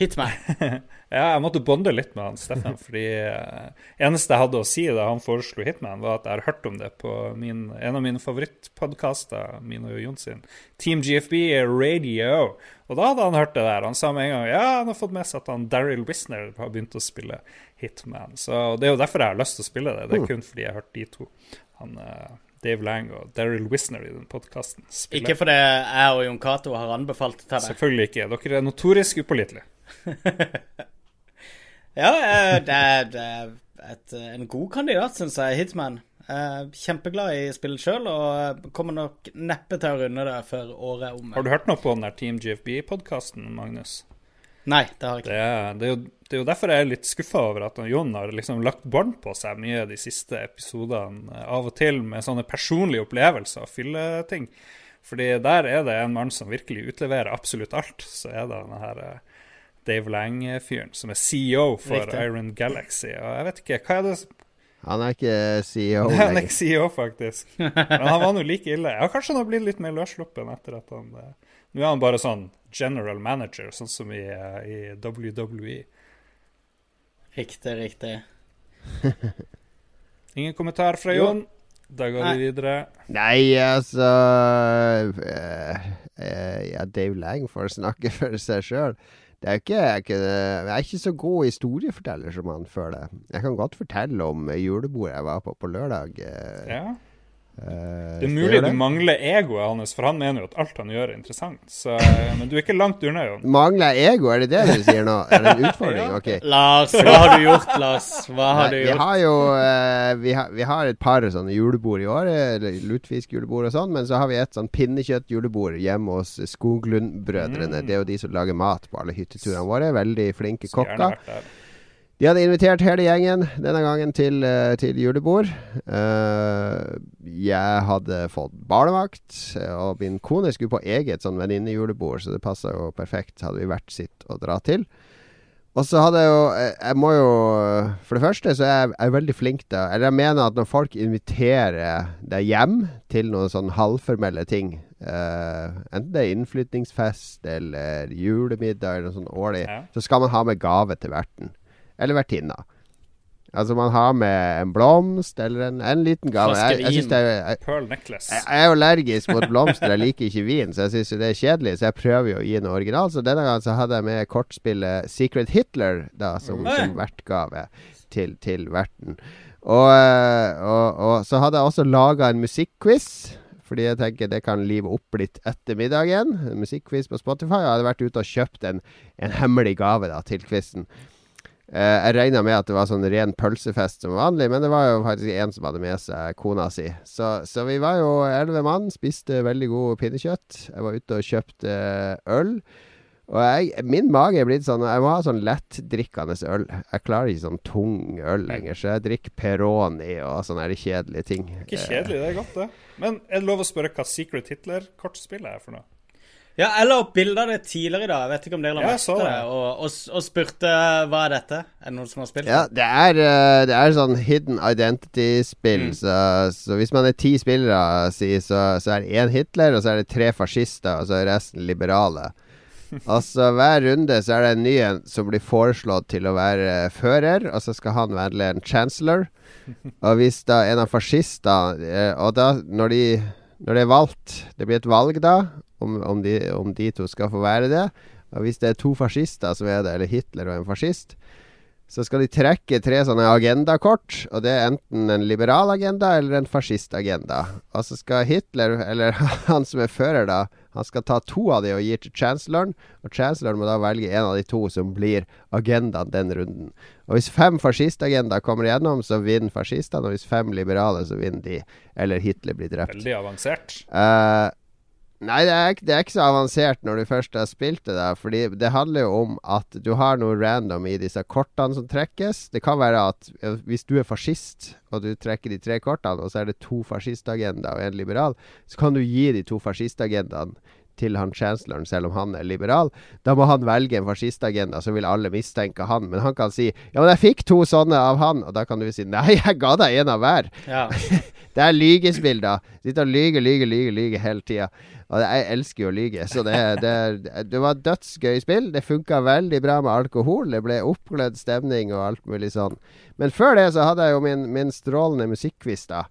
C: Hitman.
D: Ja, jeg måtte bonde litt med han Steffen, fordi eh, eneste jeg hadde å si da han foreslo Hitman, var at jeg har hørt om det på min, en av mine favorittpodkaster, min og Jon sin, Team GFB Radio. Og da hadde han hørt det der. Han sa med en gang ja, han har fått med seg at han Daryl Wisner har begynt å spille Hitman. Så det er jo derfor jeg har lyst til å spille det. Det er kun fordi jeg har hørt de to. Han, eh, Dave Lang og Daryl Wisner i den podkasten.
C: Ikke fordi jeg og Jon Cato har anbefalt det til deg.
D: Selvfølgelig ikke. Dere er notorisk upålitelige.
C: Ja, eh, det er, det er et, en god kandidat, syns jeg. Hitman. Eh, Kjempeglad i spillet sjøl, og eh, kommer nok neppe til å runde det før året er omme.
D: Har du hørt noe på den der Team GFB-podkasten, Magnus?
C: Nei, det har jeg ikke.
D: Det er, det, er jo, det er jo derfor jeg er litt skuffa over at Jon har liksom lagt bånd på seg mye de siste episodene, eh, av og til med sånne personlige opplevelser og fylleting. Fordi der er det en mann som virkelig utleverer absolutt alt. Så er det denne her eh, Dave Lang-fyren som er CEO for
C: Riktig.
D: Iron Galaxy. Og jeg vet ikke, hva er det
E: Han er ikke CEO
D: Han er ikke CEO, faktisk. Men han var nå like ille. Ja, kanskje han har blitt litt mer løssluppen etter at han eh, Nå er han bare sånn general manager, sånn som i, eh, i. WWE.
C: Riktig, riktig.
D: Ingen kommentar fra Jon. Da går
C: Nei.
D: vi videre.
E: Nei, altså uh, uh, Ja, Dave Lang får snakke for seg sjøl. Det er ikke, jeg, er ikke, jeg er ikke så god historieforteller som han føler. Jeg kan godt fortelle om julebordet jeg var på på lørdag. eh,
D: Ja.
E: Eh,
D: Det er mulig
E: jeg
D: du mangler egoet hans, for han mener jo at alt han gjør, er interessant. Så, eh, men du er ikke langt unna, Jon.
E: Mangler jeg ego, er det det du sier nå? Er det en utfordring? Ok.
C: Lars, hva har du gjort, Lars? Hva har
E: Nei,
C: du
E: vi har jo uh, vi, har, vi har et par sånne julebord i år, eller lutefiskjulebord og sånn, men så har vi et sånn pinnekjøttjulebord hjemme hos Skoglund-brødrene.
D: Mm.
E: Det er jo de som lager mat på alle hytteturene våre. Veldig flinke kokker. De hadde invitert hele gjengen denne gangen til, eh, til julebord. Eh, jeg hadde fått barnevakt, og min kone skulle på eget sånn venninnejulebord, så det passa jo perfekt. Hadde vi hvert sitt å dra til. Og så hadde jeg jo eh, Jeg må jo For det første så er jeg, jeg er veldig flink til Eller jeg mener at når folk inviterer deg hjem til noen sånn halvformelle ting uh, Enten det er innflytningsfest eller julemiddag eller noe sånt årlig,
D: Ja.
E: så skal man ha med gave til verten. Eller vertinna. Altså man har med en blomst eller en, en liten gave. Jeg, Jeg, jeg, jeg,
D: Pearl necklace.
E: jeg jeg er allergisk mot blomster, jeg liker ikke vin, så jeg syns det er kjedelig. Så jeg prøver jo å gi noe original. Så denne gangen så hadde jeg med kortspillet Secret Hitler da, som,
C: Oi.
E: som vertgave til, til verten. Og, eh, og, og så hadde jeg også laga en musikkquiz. Fordi jeg tenker det kan live opp litt etter middagen. En musikkquiz på Spotify. Jeg hadde vært ute og kjøpt en, en hemmelig gave da til quizen. Eh, jeg regna med at det var sånn ren pølsefest som vanlig, men det var jo faktisk en som hadde med seg kona si. Så, så vi var jo elleve mann, spiste veldig god pinnekjøtt. Jeg var ute og kjøpte øl. Og jeg, min mage er blitt sånn Jeg må ha sånn lettdrikkende øl. Jeg klarer ikke sånn tung øl lenger, så jeg drikker Peroni og sånne kjedelige ting.
D: Ikke kjedelig, det er godt, det. Men er det lov å spørre hva Secret Hitler-kortspillet er for noe?
C: Ja, jeg la opp bilde av det tidligere i dag. Jeg vet ikke om dere la merke til det. Og, og, og spurte hva er dette? Er det noen som har spilt
E: Ja,
C: det?
E: er, eh, det er sånn hidden identity-spill.
C: Mm.
E: Så, så hvis man er ti spillere, si, så, så er det én Hitler, og så er det tre fascister, og så er resten liberale. Altså Hver runde så er det en ny en som blir foreslått til å være fører, og så skal han være en chancellor. Og hvis da en av fascistene eh, Og da, når de Når det er valgt Det blir et valg da, om, om, de, om de to skal få være det. Og hvis det er to fascister som er det, eller Hitler og en fascist, så skal de trekke tre sånne agendakort, og det er enten en liberal agenda eller en fascistagenda. Og så skal Hitler, eller han som er fører, da, han skal ta to av de og gi til chancelleren, og chancelleren må da velge en av de to som blir agendaen den runden. Og hvis fem fascistagendaer kommer igjennom, så vinner fascistene, og hvis fem liberale, så vinner de, eller Hitler blir drept.
D: Veldig avansert.
E: Eh, nei, det er, det er ikke så avansert når du først har spilt det, der, fordi det handler jo om at du har noe random i disse kortene som trekkes. Det kan være at hvis du er fascist, og du trekker de tre kortene, og så er det to fascistagendaer og en liberal, så kan du gi de to fascistagendaene til han chancelloren, selv om han er liberal. Da må han velge en fascistagenda, så vil alle mistenke han. Men han kan si 'ja, men jeg fikk to sånne av han', og da kan du si 'nei, jeg ga deg en av hver'.
C: Ja.
E: Det er lygespill, da. Sitte og lyge, lyge, lyge, lyge hele tida. Og jeg elsker jo å lyge, så det, det, det var dødsgøy spill. Det funka veldig bra med alkohol. Det ble oppglødd stemning og alt mulig sånn. Men før det så hadde jeg jo min, min strålende musikkquiz, da.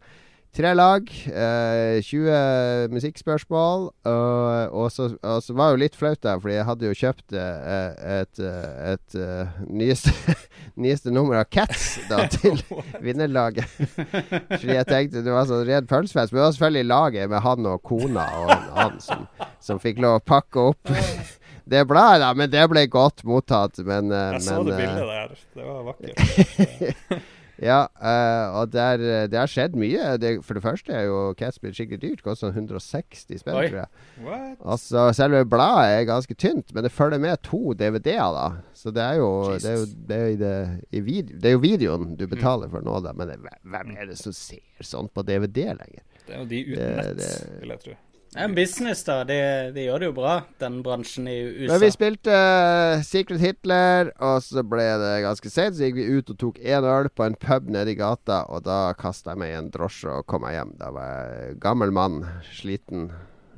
E: Tre lag, eh, 20 musikkspørsmål. Og, og, så, og så var det jo litt flaut, der, fordi jeg hadde jo kjøpt eh, et, eh, et eh, nyeste, nyeste nummer av Cats da, til vinnerlaget. Fordi jeg tenkte det var sånn ren pølsefest. Men det var selvfølgelig laget med han og kona og en annen som, som fikk lov å pakke opp det bladet, da. Men det ble godt mottatt. Men, eh,
D: Jeg så det
E: eh,
D: bildet der. Det var vakkert.
E: Ja, uh, og der, eh, det har skjedd mye. Det, for det første er jo Catspill skikkelig dyrt. Koster sånn 160 spenn,
C: Oi.
E: tror jeg.
D: What?
E: Altså, selve bladet er ganske tynt, men det følger med to DVD-er, da. Så det er jo Det er jo, det er det, vid, det er jo videoen du betaler for nå, da. Men hvem er det som ser sånt på DVD lenger?
D: Det er jo de uten nett, vil jeg tro.
C: Det er en business, da. De, de gjør det jo bra, den bransjen i USA.
E: Men vi spilte uh, Secret Hitler, og så ble det ganske sent. Så gikk vi ut og tok én øl på en pub nede i gata, og da kasta jeg meg i en drosje og kom meg hjem. Da var jeg gammel mann, sliten,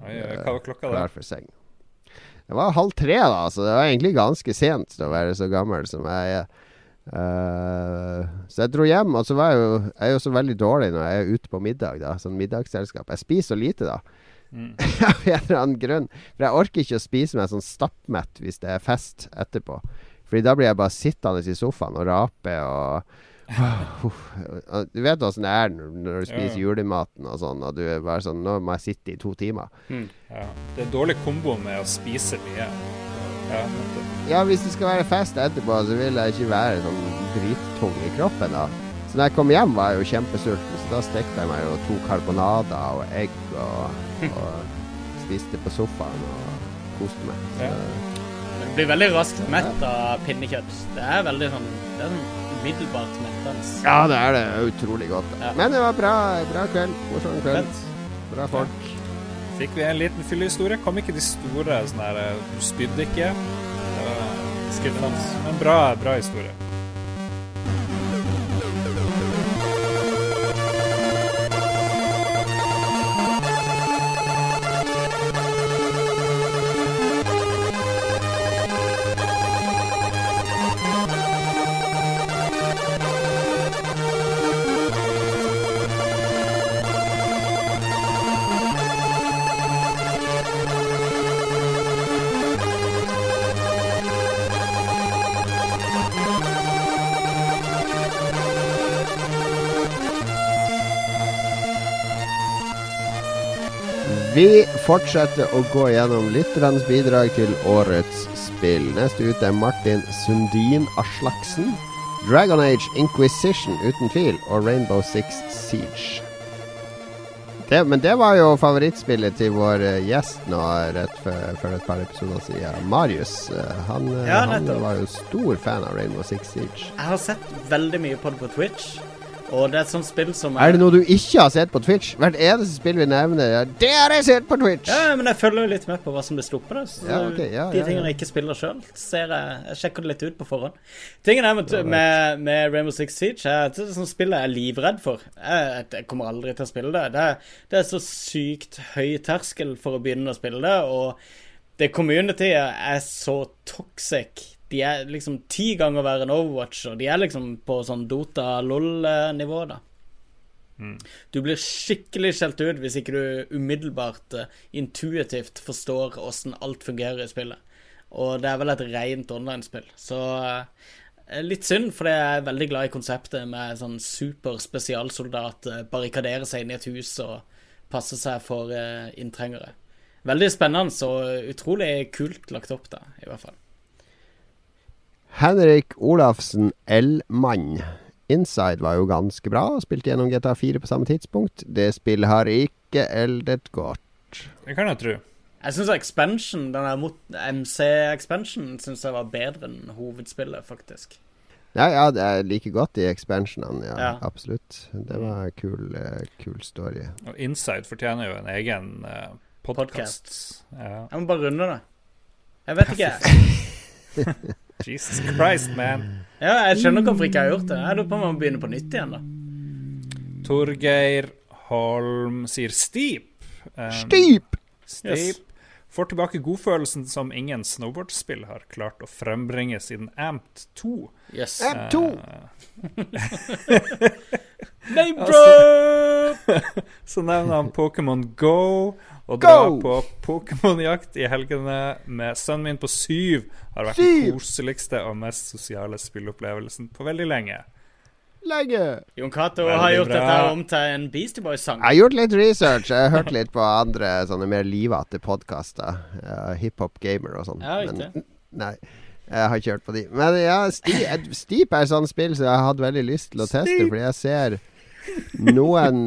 D: Oi, hva var klokka da?
E: klar for seng. Det var halv tre, da, så det var egentlig ganske sent til å være så gammel som jeg er. Uh, så jeg dro hjem, og så var jeg jo Jeg er jo så veldig dårlig når jeg er ute på middag, da. Sånn middagsselskap. Jeg spiser så lite, da.
D: Mm.
E: Av en eller annen grunn. For jeg orker ikke å spise meg sånn stappmett hvis det er fest etterpå. Fordi da blir jeg bare sittende i sofaen og rape og, Uh, Du vet åssen det er når, når du spiser
D: Ja.
E: julematen og sånn, og du er bare sånn Nå må jeg sitte i to timer.
D: Ja. Det er dårlig kombo med å spise mye. Ja.
E: Ja, hvis det skal være fest etterpå, så vil jeg ikke være sånn drittung i kroppen, da. Så når jeg kom hjem, var jeg jo kjempesulten, så da stekte jeg meg jo to karbonader og egg og, og spiste på sofaen og koste meg. Så,
D: Ja.
C: Du blir veldig raskt mett av pinnekjøtt. Det er veldig sånn Det er sånn umiddelbart mettende.
E: ja, det er det. Utrolig godt.
C: Ja.
E: Men det var bra, bra kveld. Morsom kveld.
C: Fett.
E: Bra folk.
D: Fikk vi en liten fyllehistorie? Kom ikke de store sånn her eh, Du spydde ikke.
C: Skuffende.
D: en bra, bra historie.
E: Vi fortsetter å gå gjennom lytternes bidrag til årets spill. Neste ut er Martin Sundin Aslaksen. Dragon Age Inquisition uten tvil, og Rainbow Six Siege. Det, men det var jo favorittspillet til vår eh, gjest nå rett før, for et par episoder siden. Marius. eh, Han, eh,
C: Ja,
E: han var jo stor fan av Rainbow Six Siege.
C: Jeg har sett veldig mye på det på Twitch, og det er et sånt spill som
E: Er det noe du ikke har sett på Twitch? Hvert eneste spill vi nevner, ja, det har jeg sett på Twitch!
C: Ja, men jeg følger jo litt med på hva som blir sluppet. da. Så
E: Ja, okay. ja,
C: de
E: ja,
C: tingene jeg ikke spiller sjøl, ser jeg Jeg sjekker det litt ut på forhånd. Tingen er med, med, med Rainbow Six Siege er det er sånn spill jeg er livredd for. Jeg, jeg kommer aldri til å spille det. Det er, det er så sykt høy terskel for å begynne å spille det, og det communityet er så toxic. De er liksom ti ganger verre enn Overwatch, og de er liksom på sånn Dota-LOL-nivå, da. Du blir skikkelig skjelt ut hvis ikke du umiddelbart eh, intuitivt forstår åssen alt fungerer i spillet. Og det er vel et rent online-spill. Så eh, litt synd, for jeg er veldig glad i konseptet med sånn super spesialsoldat eh, barrikadere seg inn i et hus og passe seg for inntrengere. Veldig spennende og utrolig kult lagt opp, da, i hvert fall.
E: Henrik Olafsen L-mann. Inside var jo ganske bra. Spilte gjennom GTA 4 på samme tidspunkt. Det spillet har ikke eldet godt.
D: Det kan jeg tro.
C: Jeg syns expansion, den der mot MC-expansion, syns jeg var bedre enn hovedspillet, faktisk.
E: Ja, ja, det er like godt i expansionene. Ja,
C: Ja.
E: absolutt. Det var en kul, eh, kul story.
D: Og Inside fortjener jo en egen uh,
C: Podcast.
D: podkast. Ja.
C: Jeg må bare runde det. Jeg vet ikke.
D: Jesus Christ, man.
C: Ja, jeg skjønner hvorfor ikke jeg har gjort det. Jeg lurer på om jeg må begynne på nytt igjen, da.
D: Torgeir Holm sier Steep. Um,
E: Steep!
D: Steep.
C: Yes.
D: Får tilbake godfølelsen som ingen snowboardspill har klart å frembringe siden Amped 2.
C: Yes.
E: Amp 2!
C: Name
D: Altså-
C: drop!
D: Så nevner han Pokémon Go, og
E: Go!
D: på Pokémon-jakt i helgene med sønnen min på syv. Har vært den
E: Syv!
D: koseligste og mest sosiale spillopplevelsen på veldig lenge.
E: Lenge!
C: Jon Cato har gjort
D: bra.
C: dette om til en Beastie Boys-sang.
E: Jeg har gjort litt research. Jeg har hørt litt på andre sånne mer livete podkaster. Hiphop Gamer og sånn. Men nei, jeg har ikke hørt på de. Men ja, Steep, Steep er et sånt spill som jeg har hatt veldig lyst til å teste,
D: Steep.
E: fordi jeg ser noen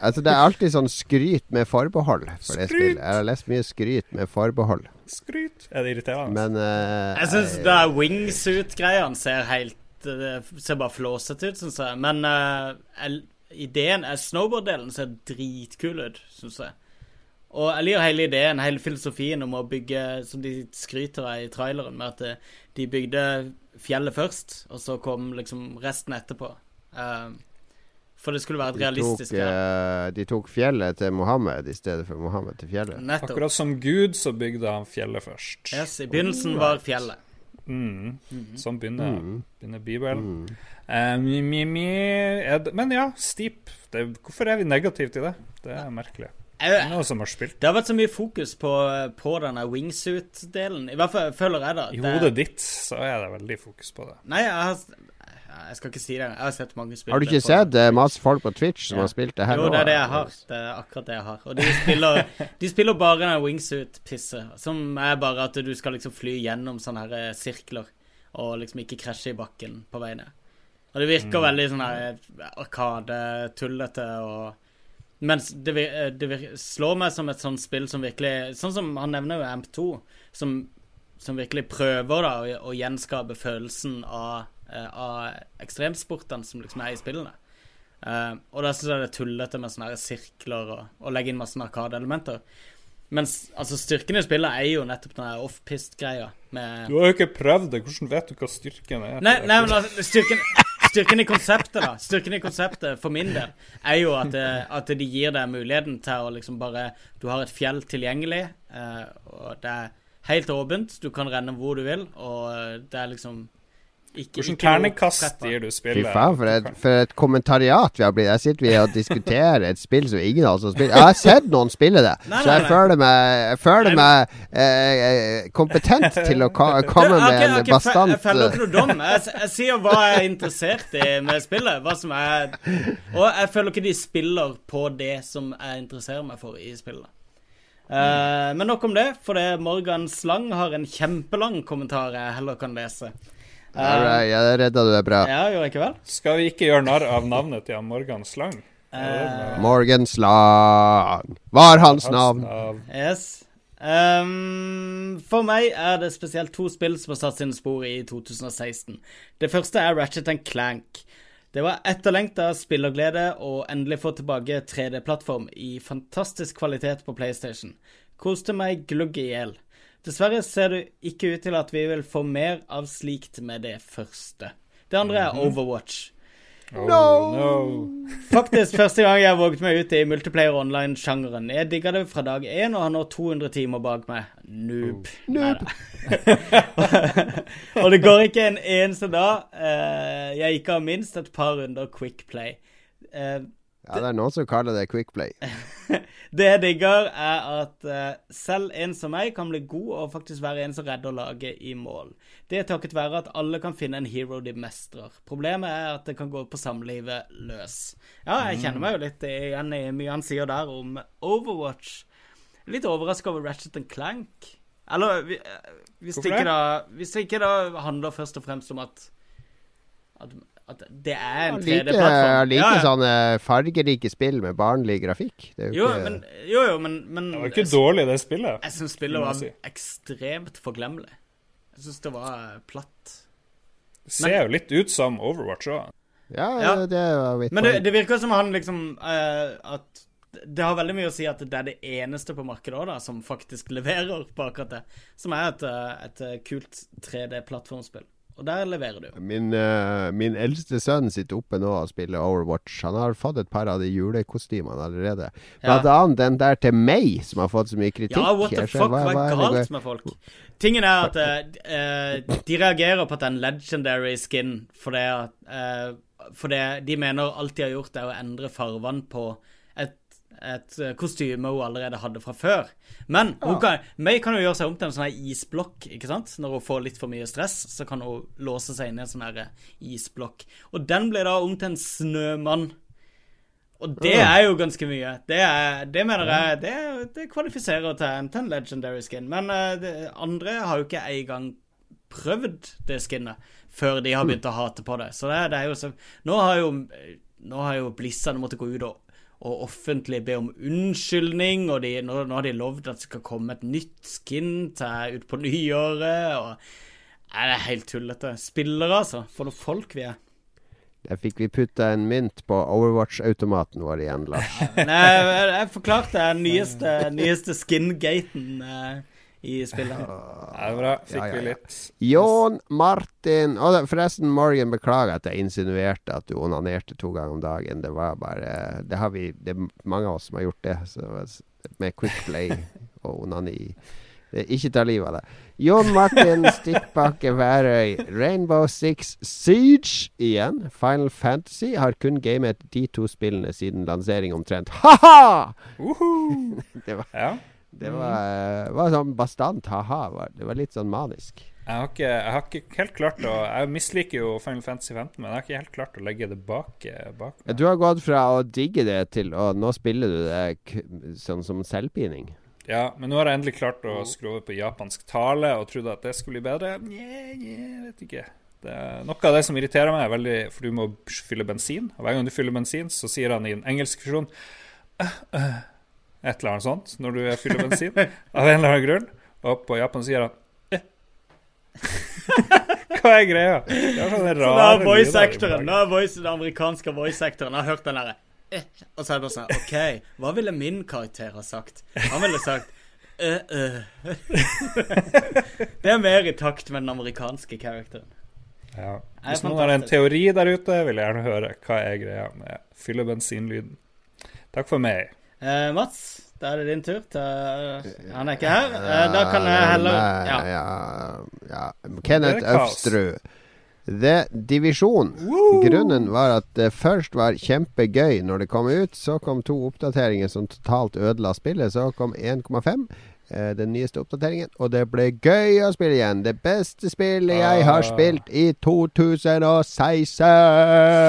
E: Altså, det er alltid sånn skryt med forbehold for
D: Skryt!
E: Jeg har lest mye skryt med forbehold,
D: Skryt. Er det irriterende?
E: men uh,
C: Jeg syns det er wingsuit-greiene ser helt Det ser bare flåsete ut, syns jeg. Men uh, ideen Snowboard-delen ser dritkul ut, syns jeg. Og jeg liker hele ideen, hele filosofien om å bygge, som de skryter av i traileren, med at eh, de bygde fjellet først, og så kom liksom resten etterpå. Eh, for det skulle være et
E: de tok,
C: realistisk
E: eh, de tok fjellet til Mohammed i stedet for Mohammed til fjellet.
C: Nettopp.
D: Akkurat som Gud så bygde han fjellet først.
C: Yes, I begynnelsen var fjellet.
D: Mm. Sånn begynner,
E: Mm.
D: begynner Bibelen.
E: Mm.
D: Eh, mi, mi, mi, er det, men ja, Steep. Det, hvorfor er vi negative til det? Det er merkelig. Det er
C: Jeg,
D: som har spilt.
C: Det har vært så mye fokus på, på denne wingsuit-delen. I hvert fall føler jeg det.
D: I hodet ditt så er det veldig fokus på det.
C: Nei, jeg har, jeg skal ikke si det. Jeg har sett mange spille
E: Har du ikke sett eh, masse folk på Twitch som
C: Ja.
E: har spilt det her
C: Jo, det er det jeg har. Det er akkurat det jeg har. Og de spiller, de spiller bare den wingsuit-pisset, som er bare at du skal liksom fly gjennom sånne her eh, sirkler, og liksom ikke krasje i bakken på vei ned. Og det virker veldig sånn her arkade-tullete og Mens det, eh, det slår meg som et sånt spill som virkelig Sånn som han nevner jo Amp2, som, som virkelig prøver da å, å gjenskape følelsen av, eh, av ekstremsportene som liksom er i spillene. Uh, og da syns jeg det er tullete med sånne her sirkler og, og legge inn masse arkadeelementer. Mens altså styrken i spillet er jo nettopp den off-pist-greia
D: Du har jo ikke prøvd det. Hvordan vet du hva styrken er?
C: Nei, nei men altså, styrken, styrken i konseptet, da. Styrken i konseptet, for min del, er jo at, det, at de gir deg muligheten til å liksom bare Du har et fjell tilgjengelig, eh, og det er helt åpent. Du kan renne hvor du vil, og det er liksom
D: Hvilken
C: noe
D: terningkast gir du spillet?
E: Fy faen, for et, for et kommentariat vi har blitt. Jeg sitter vi og diskuterer et spill som ingen av oss har spilt. Jeg har sett noen spille det,
C: Nei,
E: så jeg
C: nei.
E: føler meg, jeg føler
C: Nei,
E: meg eh, eh, kompetent til å ka komme med en bastant
C: Jeg feller ikke noe dom. Jeg, jeg sier hva jeg er interessert i med spillet. Hva som er Og jeg føler ikke de spiller på det som jeg interesserer meg for i spillet. Uh, men nok om det, for det Morgan Slang har en kjempelang kommentar jeg heller kan lese.
E: Alright, Ja, redda du deg bra.
C: ja, gjorde jeg ikke vel?
D: Skal vi ikke gjøre narr av navnet til Morgan Slang?
C: Uh,
E: Morgan Slang var hans
D: Hans
E: navn.
D: navn.
C: Yes. Um, for meg er det spesielt to spill som har satt sine spor i 2016. Det første er Ratchet Clank. Det var etterlengta spillerglede å endelig få tilbake 3D-plattform i fantastisk kvalitet på PlayStation. Koste meg glugg i hjel. Dessverre ser det ikke ut til at vi vil få mer av slikt med det første. Det andre er Overwatch.
D: Oh, no.
C: Faktisk første gang jeg våget meg ut i multiplayer online-sjangeren. Jeg digga det fra dag én og har nå 200 timer bak meg. Noob.
E: Noob.
C: Og det går ikke en eneste dag eh, jeg ikke har minst et par runder Quick Play. Eh,
E: Ja, det er noen som kaller det Quick Play.
C: det jeg digger, er at eh, selv en som meg kan bli god og faktisk være en som redder laget i mål. Det er takket være at alle kan finne en hero de mestrer. Problemet er at det kan gå på samlivet løs. Ja, jeg kjenner meg jo litt igjen i mye han sier der om Overwatch. Litt overraska over Ratchet Clank. Eller vi- eh, hvis det ikke da Hvis det ikke da handler først og fremst om at at, at det er en 3D-plattform.
E: han liker
C: Ja, ja.
E: sånne fargerike spill med barnlig grafikk. Det er jo
C: Jo,
E: ikke
C: men, jo, jo, men, men
D: Det var ikke dårlig, det spillet.
C: Jeg syns spillet var
D: si.
C: ekstremt forglemmelig. Jeg syns det var platt.
D: Det ser jo litt ut som Overwatch òg.
E: Ja,
C: Ja.
E: det var mitt
C: Men det, det virker som han liksom uh, At det har veldig mye å si at det er det eneste på markedet også, da, som faktisk leverer på akkurat det. Som er et, eh, et kult 3D-plattformspill. Og der leverer du.
E: Min, uh, min eldste sønn sitter oppe nå og spiller Overwatch. Han har fått et par av de julekostymene allerede. Blant annet den der til meg, som har fått så mye kritikk.
C: Ja, what the fuck, hva er galt med folk? Tingen er at eh, de reagerer på at det er en legendary skin fordi uh, fordi de mener alt de har gjort, er å endre farvene på et, eh, kostyme hun allerede hadde fra før. Men hun kan, May kan jo gjøre seg om til en sånn her isblokk, ikke sant? Når hun får litt for mye stress, så kan hun låse seg inn i en sånn her isblokk. Og den blir da om til en snømann. Og det er jo ganske mye. Det, er, det mener jeg det, det kvalifiserer til en, til en legendary skin. Men uh, det, andre har jo ikke engang prøvd det skinnet før de har begynt å hate på det. Så det, det er jo så Nå har jo, nå har jo Blizzard måttet gå ut og, og offentlig be om unnskyldning, og de, nå, nå har de lovd at det skal komme et nytt skin til utpå nyåret, og Nei, Det er helt tullete. Spillere, altså. For noen folk vi er.
E: Der fikk vi putta en mynt på Overwatch-automaten vår igjen, Lars.
C: Nei, jeg, jeg forklarte den nyeste, nyeste skin-gaten eh, i spillet.
D: Det er bra. Fikk
E: Ja, ja,
D: vi litt
E: Jon Martin Og forresten, Morgan, beklager at jeg insinuerte at du onanerte to ganger om dagen. Det var bare Det har vi Det er mange av oss som har gjort det. Så, med quick play og onani. Ikke ta livet av deg. Jon Martin Stikkbakke Værøy. Rainbow Six Siege igjen. Final Fantasy har kun gamet de to spillene siden lansering omtrent. Ha-ha!
D: Uhu.
E: Det var,
D: Ja.
E: Det var, eh, var sånn bastant ha-ha. Det var litt sånn manisk.
D: Jeg har, ikke, jeg har ikke helt klart å Jeg misliker jo Final Fantasy 15, men jeg har ikke helt klart å legge det bak, bak meg.
E: Du har gått fra å digge det til å Nå spiller du det k sånn som selvpining.
D: Ja, men nå har jeg endelig klart å skru over på japansk tale og trodde at det skulle bli bedre. Nye, nye, vet ikke. Det er noe av det som irriterer meg, er veldig For du må fylle bensin. Og hver gang du fyller bensin, så sier han i en engelsk versjon «Øh, øh», et eller annet sånt når du fyller bensin. av en eller annen grunn. Og på Japan sier han eh. Hva er greia? Det er sånne
C: Så
D: rare
C: er voice actoren, voice, den amerikanske voice actoren har hørt den derre eh, Og så er det bare sånn OK, hva ville min karakter ha sagt? Han ville sagt øh, øh. Det er mer i takt med den amerikanske karakteren.
D: Ja. Hvis noen har en teori der ute, vil jeg gjerne høre hva er greia med fylle bensinlyden. Takk for meg.
C: Eh, Mats, da er det din tur. til- Han er ikke her. Uh, da kan jeg heller ja.
E: ja, ja. Kenneth
D: Det.
E: Øvstrud. The Division. Grunnen var at det først var kjempegøy når det kom ut. Så kom to oppdateringer som totalt ødela spillet. Så kom 1,5. Eh, Den nyeste oppdateringen. Og det ble gøy å spille igjen. Det beste spillet jeg har spilt i 2016.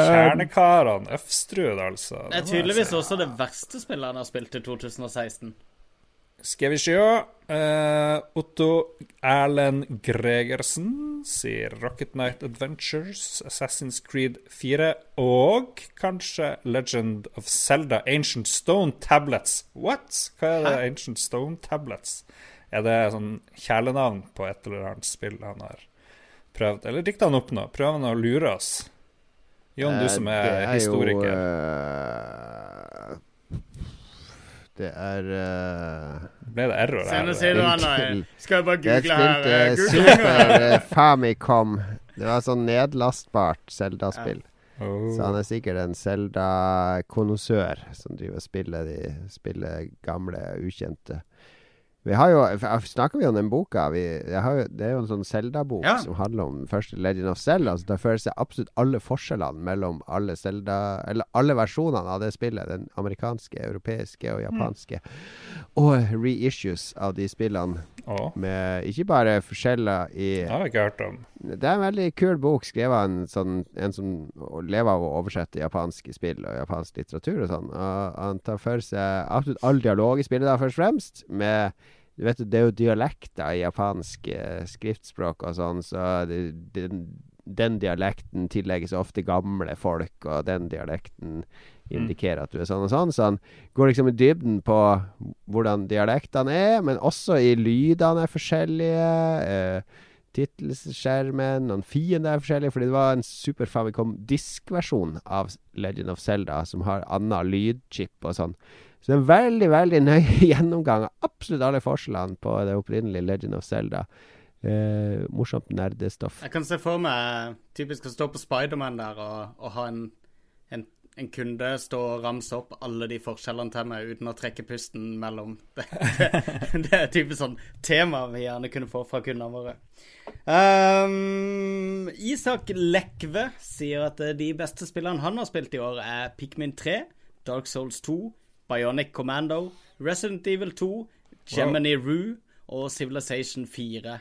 D: Kjernekarene. Øfstrud, altså.
C: Det er tydeligvis også det verste spillet han har spilt i 2016.
D: Skal vi se. uh, Otto Erlend Gregersen sier Rocket Night Adventures, Assassin's Creed 4 og kanskje Legend of Zelda Ancient Stone Tablets. What? Hva er det Ancient Stone Tablets? Er det sånn kjælenavn på et eller annet spill han har prøvd? Eller dikter han opp noe? Prøver han å lure oss? Jon, du som er,
E: er,
D: historiker.
E: Jo, eh, det er uh,
D: Ble det error her?
C: Skal jeg bare google her? Jeg spilte.
E: Super eh, Famicom. Det var sånn nedlastbart Zelda-spill.
D: Oh.
E: Så han er sikkert en Zelda-konnoissør som driver og spiller de spiller gamle, ukjente. Vi har jo, Snakker vi om den boka? Vi, jo, det er jo en sånn Zelda-bok
C: Ja.
E: som handler om første Legend of Zelda. Så Der føler seg absolutt alle forskjellene mellom alle Zelda Eller alle versjonene av det spillet. Den amerikanske, europeiske og japanske. Og reissues av de spillene
D: Oh.
E: med ikke bare forskjeller i
D: det har jeg ikke hørt om.
E: det er en veldig kul bok skrevet av en, sånn, en som lever av å oversette japanske spill og japansk litteratur og sånn. Og han tar for seg absolutt all dialog i spillet, da, først og fremst. Med du vet, Det er jo dialekter i japansk eh, skriftspråk og sånn, så det, den, den dialekten tillegges ofte gamle folk, og den dialekten indikerer at du er sånn og sånn. Så han går liksom i dybden på hvordan dialektene er, men også i lydene er forskjellige. Eh, tittelskjermen, noen fiender er forskjellige, fordi det var en Super Famicom diskversjon av Legend of Zelda som har annen lydchip og sånn. Så en veldig, veldig nøye gjennomgang av absolutt alle forskjellene på det opprinnelige Legend of Zelda. Eh, morsomt nerdestoff.
C: Jeg kan se for meg typisk å stå på Spiderman der og, og ha en, en, en kunde stå og ramse opp alle de forskjellene til meg uten å trekke pusten mellom. Det, det, er typisk sånn tema vi gjerne kunne få fra kundene våre. Um, Isak Lekve sier at de beste spillene han har spilt i år, er Pikmin 3, Dark Souls 2, Bionic Commando, Resident Evil 2, Gemini Rue og Civilization 4.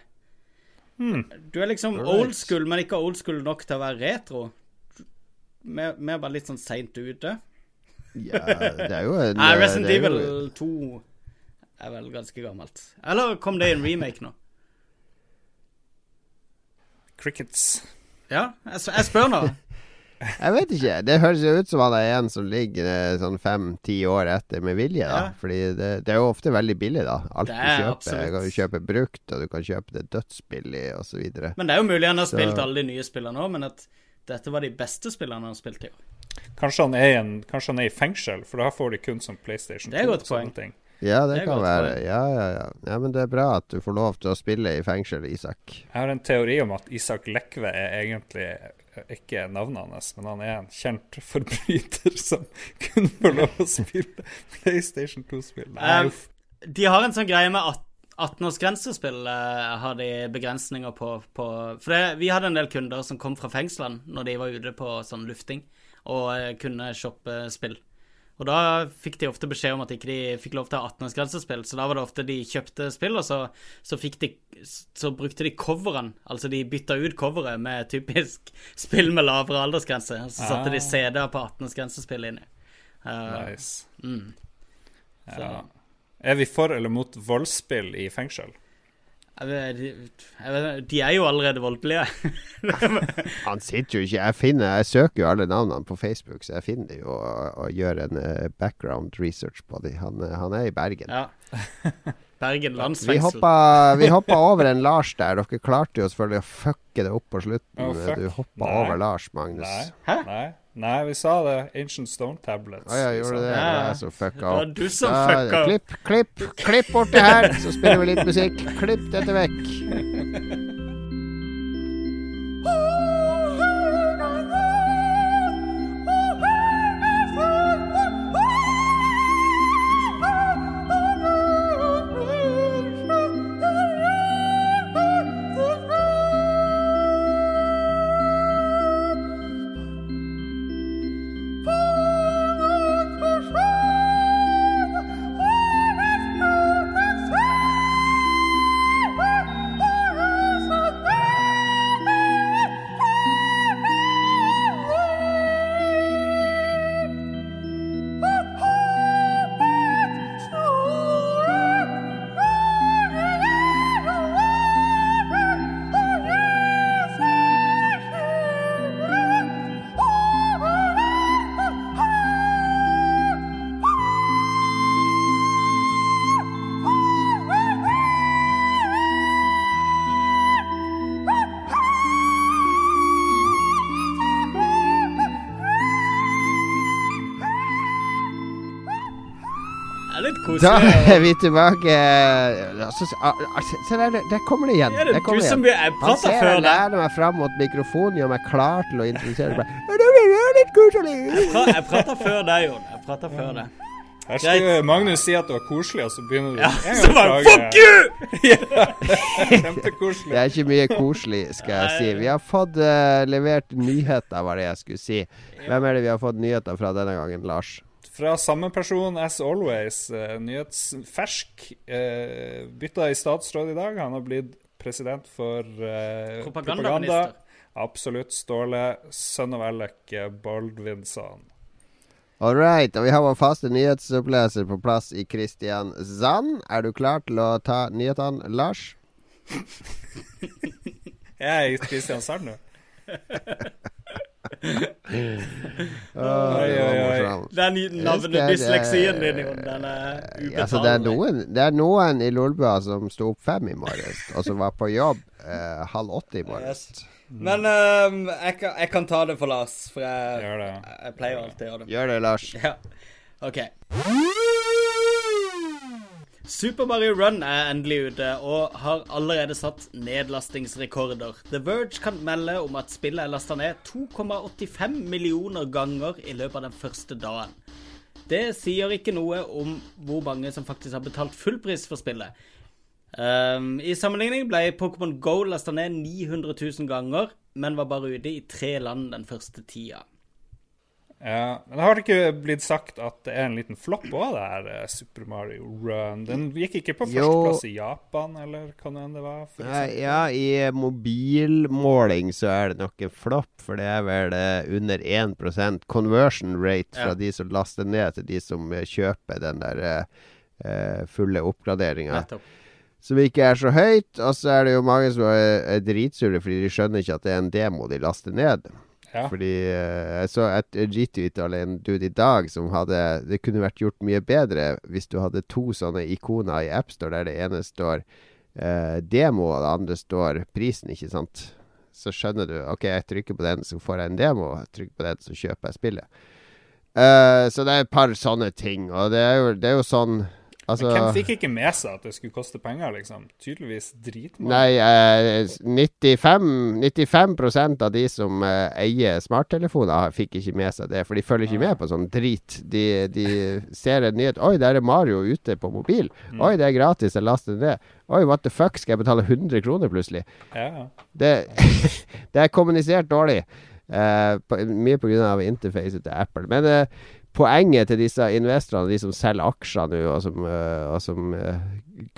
C: Du er liksom
E: right.
C: old school, men ikke old school nok til å være retro. Vi er bare litt sånn seint ute.
E: Ja, det er jo en
C: Nei,
E: eh,
C: Resident
E: det er jo-
C: Evil 2 er vel ganske gammelt. Eller kom det i en remake nå?
D: Crickets.
C: Ja, jeg, jeg spør nå.
E: Jeg vet ikke. Det høres jo ut som han er en som ligger eh, sånn fem-ti år etter med vilje, da.
C: Ja.
E: Fordi det, det er jo ofte veldig billig, da. Alt
C: Det
E: du
C: er
E: kjøper.
C: absolutt.
E: Du kan kjøpe brukt, og du kan kjøpe det dødsbillig, osv.
C: Men det er jo mulig han har
E: Så-
C: spilt alle de nye spillene nå, men at dette var de beste spillene han har spilt i år.
D: Kanskje han, er en, kanskje han er i fengsel, for da får de kun som PlayStation
C: Det er
D: 2
C: godt poeng.
D: ting.
E: Ja, det,
C: Det
E: kan være. Ja, ja, ja. ja, men det er bra at du får lov til å spille i fengsel, Isak.
D: Jeg har en teori om at Isak Lekve er egentlig ikke navnet hans, men han er en kjent forbryter som kun får lov å spille PlayStation 2-spill.
C: Um, de har en sånn greie med at 18-årsgrensespill uh, har de begrensninger på, på For det, vi hadde en del kunder som kom fra fengslene når de var ute på sånn lufting og uh, kunne shoppe spill. Og da fikk de ofte beskjed om at ikke de fikk lov til å ha 18-årsgrensespill, så da var det ofte de kjøpte spill, og så, så de Så brukte de coveren, altså de bytta ut coveret med typisk spill med lavere aldersgrense, og så satte de
D: Ah.
C: CD-er på 18-årsgrensespill inni. Uh,
D: Nice.
C: mm.
D: Ja. Er vi for eller mot voldsspill i fengsel?
C: Jeg vet, de er jo allerede voldelige.
E: Han sitter jo ikke Jeg finner Jeg søker jo alle navnene på Facebook, så jeg finner jo og, og gjør en eh, background research på dem. Han, eh, han er i Bergen.
C: ja. Bergen
E: Vi
C: landsfengsel.
E: hoppa, vi hoppa over en Lars der. Dere klarte jo selvfølgelig å fucke det opp på slutten.
D: Oh, fuck.
E: du hoppa
D: Nei.
E: over Lars, Magnus.
D: Nei.
C: Hæ?
D: Nei. Nei, vi sa det. Ancient Stone Tablets.
E: Ah, ja, gjorde det? Det
C: Ja.
E: jeg som fucka
C: Det var du som
E: Ja,
C: fucka opp.
E: Klipp, klipp, klipp borti her, så spiller vi litt musikk. Klipp dette vekk. Da er vi tilbake. Altså, Se der, der kommer det igjen.
C: Er det
E: kommer
C: du
E: det
C: som. Jeg prata
E: ser
C: før
E: jeg
C: deg.
E: lener meg fram mot mikrofonen, gjør meg klar til å introdusere meg. Det
C: Jeg prata før deg, Jon. Jeg prata før deg.
D: Her skulle Magnus si at det var koselig, og så begynner du
C: Ja,
D: en
C: så
D: gang å
C: bare
D: klage.
C: Fuck you!
D: Kjempekoselig.
E: Det er ikke mye koselig, skal jeg si. Vi har fått uh, levert nyheter, var det jeg skulle si. Hvem er det vi har fått nyheter fra denne gangen, Lars?
D: Fra samme person as always. Uh, nyhetsfersk. Uh, bytta i statsråd i dag. Han har blitt president for uh,
C: propaganda.
D: Absolutt. Ståle, sønn av Alec eh, Baldvinsson.
E: All right, og vi har vår faste nyhetsoppleser på plass i Kristiansand. Er du klar til å ta nyhetene, Lars?
D: Jeg er i Kristiansand nå.
E: Åh, det
D: oi, oi.
C: Den
E: navnet dysleksien
C: navnedysleksien din, Jon, den er ubetalelig.
E: Altså, det, er noen, det er noen i Lolbua som sto opp fem i morges, og som var på jobb eh, halv åtte i morges.
C: Men um, jeg, kan, jeg kan ta det for Lars, for jeg, jeg pleier alltid å gjøre det.
E: Gjør det, Lars.
C: Ja, ok. Super Mario Run er endelig ute og har allerede satt nedlastingsrekorder. The Verge kan melde om at spillet er lasta ned 2,85 millioner ganger i løpet av den første dagen. Det sier ikke noe om hvor mange som faktisk har betalt fullpris for spillet. Um, I sammenligning ble Pokémon Go lasta ned 900 000 ganger, men var bare ute i tre land den første tida.
D: Ja, men har ikke blitt sagt at det er en liten flopp òg, det her eh, Super Mario Run? Den gikk ikke på førsteplass i Japan, eller hva det enn det var? For
E: Nei, ja, i mobilmåling så er det nok en flopp, for det er vel eh, under 1% conversion rate fra
C: Ja.
E: de som laster ned, til de som eh, kjøper den der fulle oppgraderinga. Som ikke er så høyt. Og så er det jo mange som er, er dritsure fordi de skjønner ikke at det er en demo de laster ned.
D: Ja.
E: Fordi eh, jeg så et retweet av en dude i dag som hadde Det kunne vært gjort mye bedre hvis du hadde to sånne ikoner i AppStore der det ene står eh, demo, og det andre står prisen, ikke sant. Så skjønner du OK, jeg trykker på den, så får jeg en demo. Jeg trykker på den, så kjøper jeg spillet. Eh, så det er et par sånne ting. Og det er jo, det er jo sånn Altså
D: Men hvem fikk ikke med seg at det skulle koste penger, liksom? Tydeligvis dritmange.
E: Nei, eh, 95, 95% av de som eh, eier smarttelefoner, fikk ikke med seg det. For de følger ikke med på sånn drit. De, de ser en nyhet Oi, der er Mario ute på mobil. Oi, det er gratis, jeg laster det. Oi, what the fuck, skal jeg betale 100 kroner plutselig?
D: Ja, ja.
E: Det, det er kommunisert dårlig. Eh, på, mye pga. interfacet til Apple. Men eh, poenget til disse investorene, de som selger aksjer nå, og som, eh, og som eh,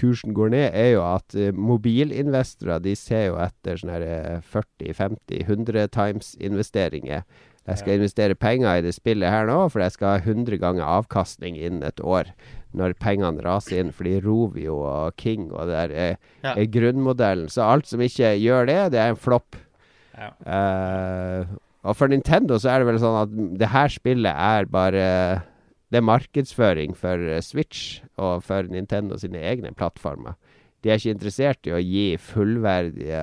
E: kursen går ned, er jo at eh, mobilinvestorer de ser jo etter sånne eh, 40-50 100 times investeringer. Jeg skal investere penger i det spillet her nå, for jeg skal ha 100 ganger avkastning innen et år. Når pengene raser inn, fordi Rovio og King og det der er,
C: Ja.
E: er grunnmodellen. Så alt som ikke gjør det, det er en flopp.
D: Ja.
E: Eh, og for Nintendo så er det vel sånn at det her spillet er bare Det er markedsføring for eh, Switch og for Nintendo sine egne plattformer. De er ikke interessert i å gi fullverdige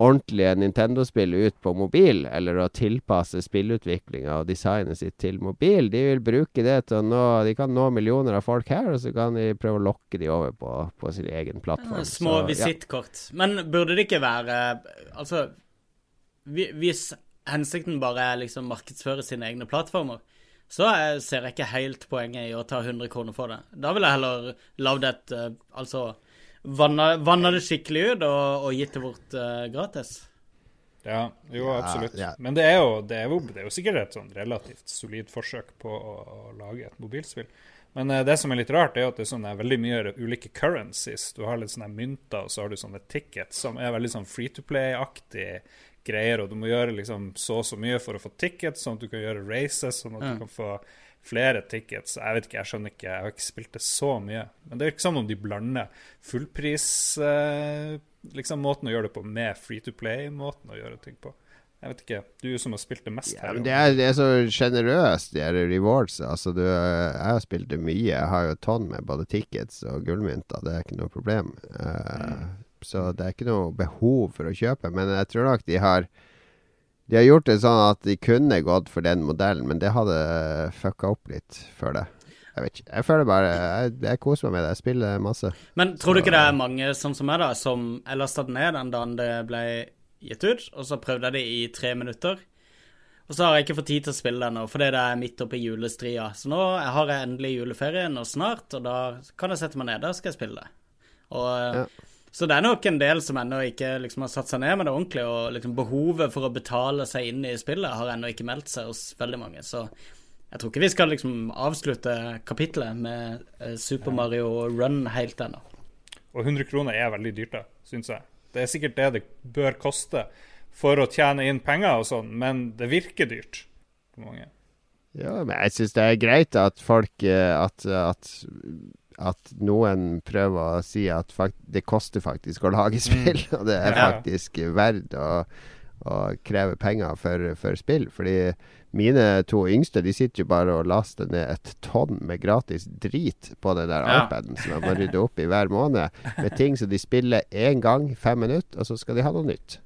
E: ordentlige Nintendo-spill ut på mobil, eller å tilpasse spillutviklinga og designet sitt til mobil. De vil bruke det til å nå De kan nå millioner av folk her, og så kan de prøve å lokke de over på, på sin egen plattform.
C: Små
E: visittkort. ja.
C: Men burde det ikke være Altså, hvis hensikten bare er liksom markedsføre sine egne plattformer, så ser jeg ikke helt poenget i å ta 100 kroner for det. Da ville jeg heller lagd et eh, Altså vanna, vanna det skikkelig ut og, og gitt det bort uh, gratis.
D: Ja, jo, absolutt.
E: ja.
D: Men det er, jo, det, er jo, det er jo sikkert et sånn relativt solid forsøk på å, å lage et mobilspill. Men uh, det som er litt rart, er at det er sånne veldig mye ulike currencies. Du har litt sånne mynter, og så har du sånne tickets som er veldig sånn free to play-aktig greier, og du må gjøre liksom så og så mye for å få tickets, sånn at du kan gjøre races, sånn at
C: Ja.
D: du kan få flere tickets. Jeg vet ikke, jeg skjønner ikke, jeg har ikke spilt det så mye. Men det er ikke som om de blander fullpris eh, liksom måten å gjøre det på med free to play-måten å gjøre ting på. Jeg vet ikke, du som har spilt det mest
E: Ja,
D: her.
E: men det er, det er så sjenerøst, de her rewards. Altså, du, jeg har spilt det mye. Jeg har jo et tonn med både tickets og gullmynter. Det er ikke noe problem. Eh, Så det er ikke noe behov for å kjøpe. Men jeg tror nok de har De har gjort det sånn at de kunne gått for den modellen, men det hadde fucka opp litt før det. Jeg vet ikke. Jeg føler bare Jeg, jeg koser meg med det. Jeg spiller masse.
C: Men tror du ikke det er mange sånn som meg, da, som jeg lasta ned den dagen det ble gitt ut, og så prøvde jeg det i tre minutter. Og så har jeg ikke fått tid til å spille den nå, fordi det er midt oppi julestria. Så nå har jeg endelig juleferien og snart, og da kan jeg sette meg ned. Da skal jeg spille det. Og,
E: Ja.
C: Så det er nok en del som ennå ikke liksom har satt seg ned med det ordentlig, og liksom behovet for å betale seg inn i spillet har ennå ikke meldt seg hos veldig mange. Så jeg tror ikke vi skal liksom avslutte kapitlet med eh, Super Mario Run helt ennå.
D: Og 100 kroner er veldig dyrt, da, syns jeg. Det er sikkert det det bør koste for å tjene inn penger og sånn, men det virker dyrt for mange.
E: Ja, men jeg syns det er greit at folk eh, At, at, at noen prøver å si at fakt det koster faktisk å lage spill, og det er faktisk verdt å, å kreve penger for, for spill. Fordi mine to yngste de sitter jo bare og laster ned et tonn med gratis drit på den der
C: Ja.
E: iPaden som jeg må rydde opp i hver måned, med ting som de spiller én gang, fem minutter, og så skal de ha noe nytt.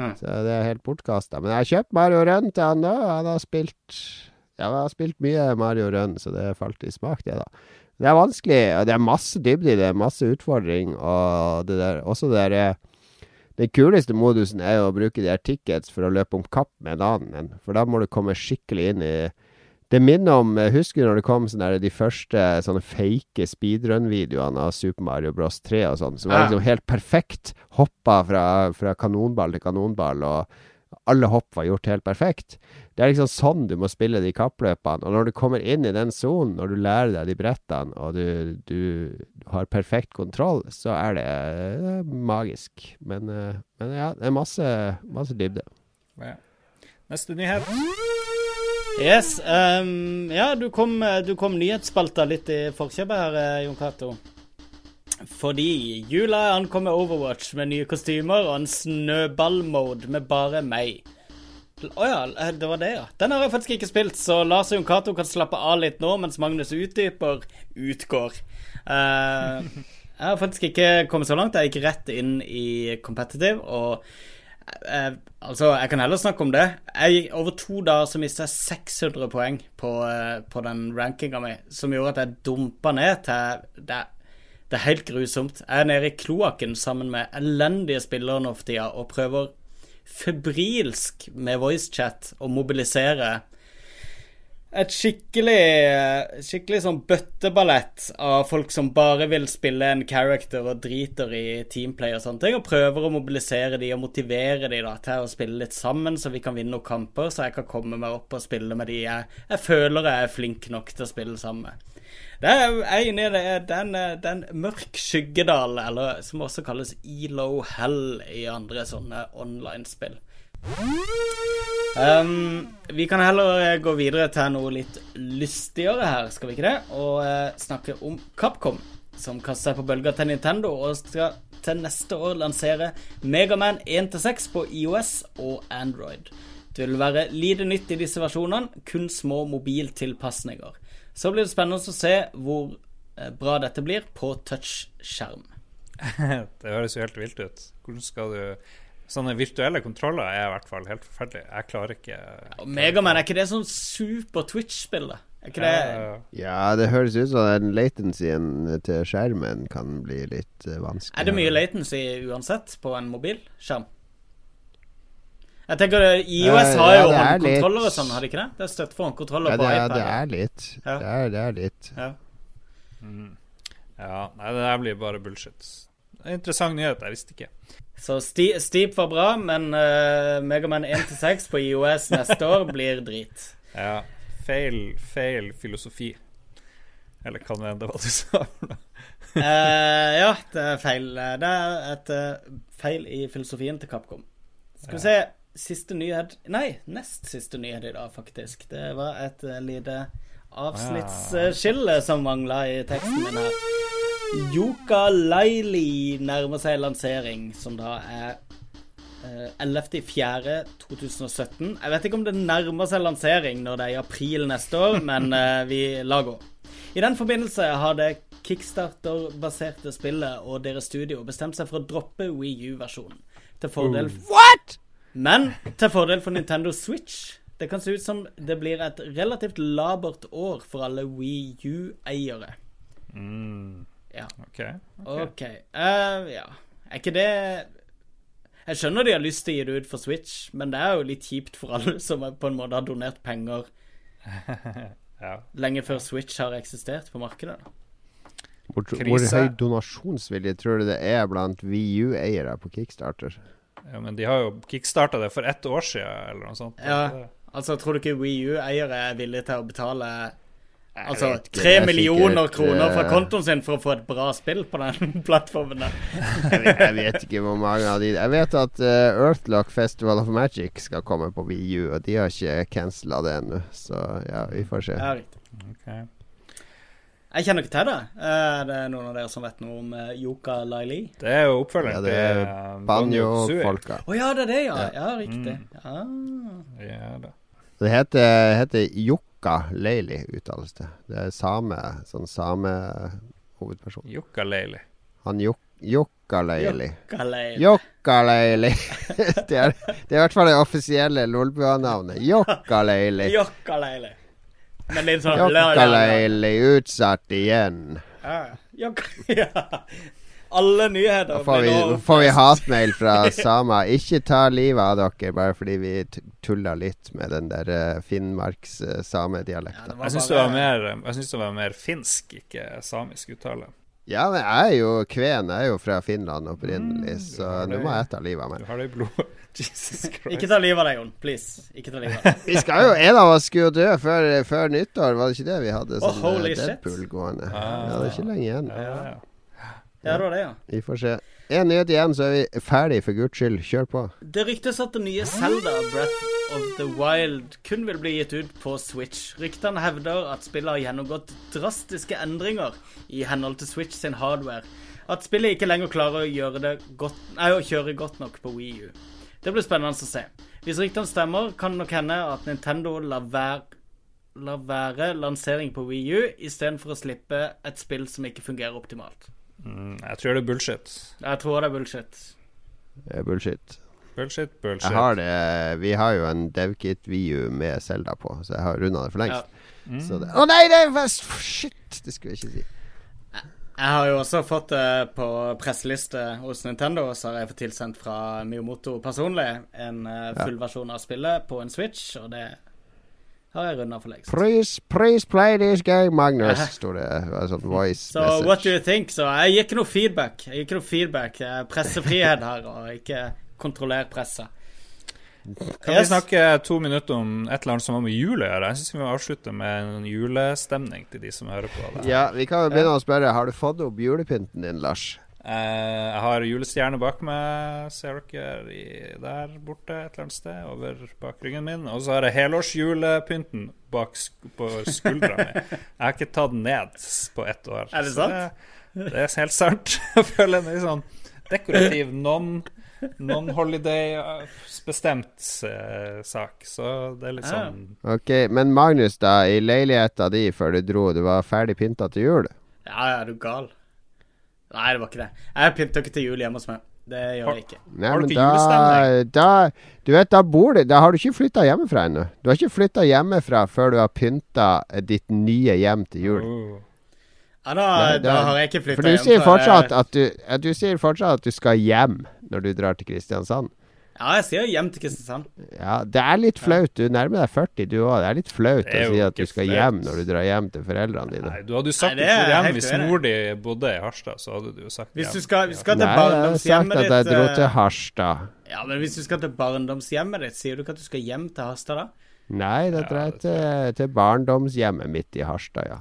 C: Ja.
E: Så det er helt bortkasta. Men jeg har kjøpt Mario Run til han da. Han har spilt Ja, jeg har spilt mye Mario Run, så det falt i smak, det, da. Det er vanskelig. Det er masse dybde i det, masse utfordring, og det der Også det der Den kuleste modusen er jo å bruke de her tickets for å løpe om kapp med en annen en. For da må du komme skikkelig inn i Det minner om Husker du når det kom der, de første sånne fake speedrun-videoene av Super Mario Bros 3 og sånn, som var liksom helt perfekt. Hoppa fra, fra kanonball til kanonball, og alle hopp var gjort helt perfekt. Det er liksom sånn du må spille de kappløpene. Og når du kommer inn i den sonen, når du lærer deg de brettene, og du, du har perfekt kontroll, så er det eh, magisk. Men, eh, men ja, det er masse, masse dybde.
D: Ja. Neste nyhet.
C: Yes. Um, ja, du kom, du kom nyhetsspalta litt i forkjøpet her, eh, Jon Cato. Fordi jula er ankommet Overwatch med nye kostymer og en snøball-mode med bare meg. Å ja, eh, det var det, ja. Den har jeg faktisk ikke spilt, så Lars og Cato kan slappe av litt nå mens Magnus utdyper utgår. Uh, jeg har faktisk ikke kommet så langt. Jeg gikk rett inn i competitive, og uh, altså, jeg kan heller snakke om det. Jeg, over to dager så mistet jeg 600 poeng på, uh, på den rankinga mi, som gjorde at jeg dumpa ned til det, det er helt grusomt. Jeg er nede i kloakken sammen med elendige spillere nå for tida og prøver febrilsk med voicechat å mobilisere et skikkelig Skikkelig sånn bøtteballett av folk som bare vil spille en character og driter i teamplay og sånne ting, og prøver å mobilisere de og motivere de da til å spille litt sammen, så vi kan vinne noen kamper, så jeg kan komme meg opp og spille med de jeg, jeg føler jeg er flink nok til å spille sammen med. Er en. Det er den, den mørk skyggedal, eller som også kalles Elo Hell i andre sånne online-spill. Um, vi kan heller eh, gå videre til noe litt lystigere her, skal vi ikke det? Og uh, snakke om Capcom, som kaster seg på bølga til Nintendo og skal til neste år lansere Megaman 1-6 på IOS og Android. Det vil være lite nytt i disse versjonene, kun små mobiltilpasninger. Så blir det spennende å se hvor eh, bra dette blir på touchskjerm.
D: Det høres jo helt vilt ut. Hvordan skal du Sånne virtuelle kontroller er i hvert fall helt forferdelig. Jeg klarer ikke
C: ja, Megaman, er ikke det sånn super Twitch-spill, da? Er ikke det
D: Ja,
E: Ja, det høres ut som den latencyen til skjermen kan bli litt eh, vanskelig.
C: Er det mye latency uansett på en mobilskjerm? Jeg tenker eh, IOS
E: Eh,
C: har jo
E: er
C: håndkontroller og sånn, har de ikke det? Det er støtte for håndkontroller
E: Ja,
C: på iPad.
E: Ja, det er litt.
C: Ja.
E: Det, er, det er litt.
C: Ja.
D: ja. Nei, det der blir bare bullshit. Er Interessant nyhet. Jeg visste ikke.
C: Så Steep var bra, men uh, Megaman 1-6 på IOS neste år blir drit.
D: Ja. Feil, feil filosofi. Eller kan det hende hva du sa?
C: uh, ja, det er feil. Det er et uh, feil i filosofien til Capcom. Skal vi se Siste nyhet Nei, nest siste nyhet i dag, faktisk. Det var et eh, lite avsnittsskille som mangla i teksten min her. Yuka Laili nærmer seg lansering, som da er eh, 11.4.2017. Jeg vet ikke om det nærmer seg lansering når det er i april neste år, men eh, vi lar gå. I den forbindelse har det Kickstarter-baserte spillet og deres studio bestemt seg for å droppe Wii U-versjonen. Til fordel
E: What?!
C: Men til fordel for Nintendo Switch. Det kan se ut som det blir et relativt labert år for alle Wii U-eiere.
D: Mm,
C: Ja.
D: OK.
C: OK. Uh, ja. Er ikke det Jeg skjønner de har lyst til å gi det ut for Switch, men det er jo litt kjipt for alle som på en måte har donert penger
D: Ja.
C: lenge før Switch har eksistert på markedet. da.
E: Hvor, hvor høy donasjonsvilje tror du det er blant VU-eiere på Kickstarter?
D: Ja, men de har jo kickstarta det for ett år siden, eller noe sånt.
C: Ja. Altså, tror du ikke Wii U-eiere er villige til å betale Altså tre
E: er
C: millioner
E: sikkert,
C: kroner fra
E: eh,
C: kontoen sin for å få et bra spill på den plattformen der?
E: Jeg vet, jeg vet ikke hvor mange av de Jeg vet at uh, Earthlock Festival of Magic skal komme på VU, og de har ikke cancela det ennå. Så ja, vi får se.
C: Ja, riktig.
D: Ok.
C: Jeg kjenner ikke til det. Er det noen av dere som vet noe om uh, Yoka Laili?
D: Det er jo oppfølgeren
E: Ja, det er
D: til eh.
E: Banjo-folka.
C: Å ja, det er det, ja.
E: Ja.
C: Ja, riktig.
D: Mm. Ja. Ja.
E: Det heter, heter Jokka Leili, uttales det. Det er same, sånn same
D: hovedperson. Yoka Laili.
E: Han Yoka Jokka Leili.
C: Yoka Laili.
E: Det, er, det er i hvert fall det offisielle Lolbua-navnet.
C: Yoka Laili. Men litt sånn
E: Jokka Leili utsatt igjen.
C: Ja, Jok Ja. Alle nyheter
E: Da får vi,
C: blir nå
E: får vi hatmail fra samer. Ikke ta livet av dere bare fordi vi tulla litt med den der uh, Finnmarks-samedialekta.
C: det var
D: Jeg syns det, var mer- jeg synes det var mer finsk, ikke samisk uttale.
E: Ja, men jeg er jo kven. Jeg er jo fra Finland opprinnelig, så nå må jeg ta livet av meg.
D: Du har det i blodet. Jesus Christ.
C: Ikke ta livet av deg, Jon. Please. Ikke ta livet av deg.
E: Vi skal jo, En av oss skulle jo dø før, før nyttår, var det ikke det vi hadde?
C: Oh,
E: Sånn
C: holy
E: Deadpool
C: shit.
E: Gående.
D: Ah.
E: Ja, det er ikke lenge igjen.
D: Ja, ja, ja.
C: Det var det, ja.
E: Vi får se. En nyhet igjen, så er vi ferdig, for guds skyld. Kjør på.
C: Det ryktes at det nye Zelda Breath of the Wild kun vil bli gitt ut på Switch. Ryktene hevder at spillet har gjennomgått drastiske endringer i henhold til Switch sin hardware. At spillet ikke lenger klarer å godt, nei, å kjøre godt nok på Wii U. Det blir spennende å se. Hvis ryktene stemmer, kan det nok hende at Nintendo lar være, lar være lansering på Wii U istedenfor å slippe et spill som ikke fungerer optimalt.
D: Mm, jeg tror det er bullshit.
C: Jeg tror det er bullshit.
E: Det er bullshit.
D: Bullshit, bullshit.
E: Jeg har det Vi har jo en DevKit-VU med Selda på, så jeg har runda det for lengst.
D: Mm.
E: Så det Å nei, det er fast Shit! Det skulle jeg ikke si.
C: Jeg har jo også fått det på presseliste hos Nintendo, så har jeg fått tilsendt fra Miyamoto personlig en eh, full versjon av spillet på en Switch, og det har jeg runda for lengst.
E: Please, please play this game, Magnus, sto det. sånn voice
C: Så
E: message.
C: what do you think? Så jeg gir ikke noe feedback. Jeg gir ikke noe feedback. Det er Pressefrihet her, og ikke kontroller presset.
D: Kan vi snakke to minutter om et eller annet som har med jul å gjøre? Jeg syns vi må avslutte med en julestemning til de som hører på. det.
E: Ja, vi kan begynne å spørre. Har du fått opp julepynten din, Lars?
D: Eh, jeg har julestjerne bak meg, ser dere der borte et eller annet sted, over bakryggen min. Og så har jeg helårsjulepynten bak sk på skuldra mi. Jeg har ikke tatt den ned på ett år.
C: Er det
D: Så
C: sant?
D: Det, det er helt sant. Jeg føler en litt sånn dekorativ non- non-holiday-bestemt eh, sak. Så det er litt sånn
E: Ok, Men Magnus, da. I leiligheta di før du dro, du var ferdig pynta til jul?
C: Ja, ja, er du gal? Nei, det var ikke det. Jeg pynter ikke til jul hjemme hos meg. Det gjør jeg ikke.
E: Nei,
D: Har du ikke
E: da,
D: julestemning?
E: da Du vet, da bor du Da har du ikke flytta hjemmefra ennå. Du har ikke flytta hjemmefra før du har pynta ditt nye hjem til jul.
D: oh.
C: Ja, da,
E: Nei,
C: da
E: det-
C: har jeg ikke flytta
E: For du sier fortsatt at du, at du sier fortsatt at du skal hjem når du drar til Kristiansand.
C: Ja, jeg sier jo hjem til Kristiansand.
E: Ja, det er litt flaut. Du nærmer deg 40, du òg. Det er litt flaut
D: er
E: å si at du skal
D: flaut.
E: hjem når du drar hjem til foreldrene dine.
D: Nei, du hadde jo sagt
C: Nei, du
D: det
C: er
D: hjem hvis mor di bodde i Harstad, så hadde du jo sagt
C: Hvis
D: hjem.
C: du skal, vi skal til
E: Nei, jeg har sagt at jeg dro
C: eh,
E: til Harstad.
C: Ja, men hvis du skal til barndomshjemmet ditt, sier du ikke at du skal hjem til Harstad da?
E: Nei, da drar jeg
D: det
E: til, til barndomshjemmet mitt i Harstad, ja.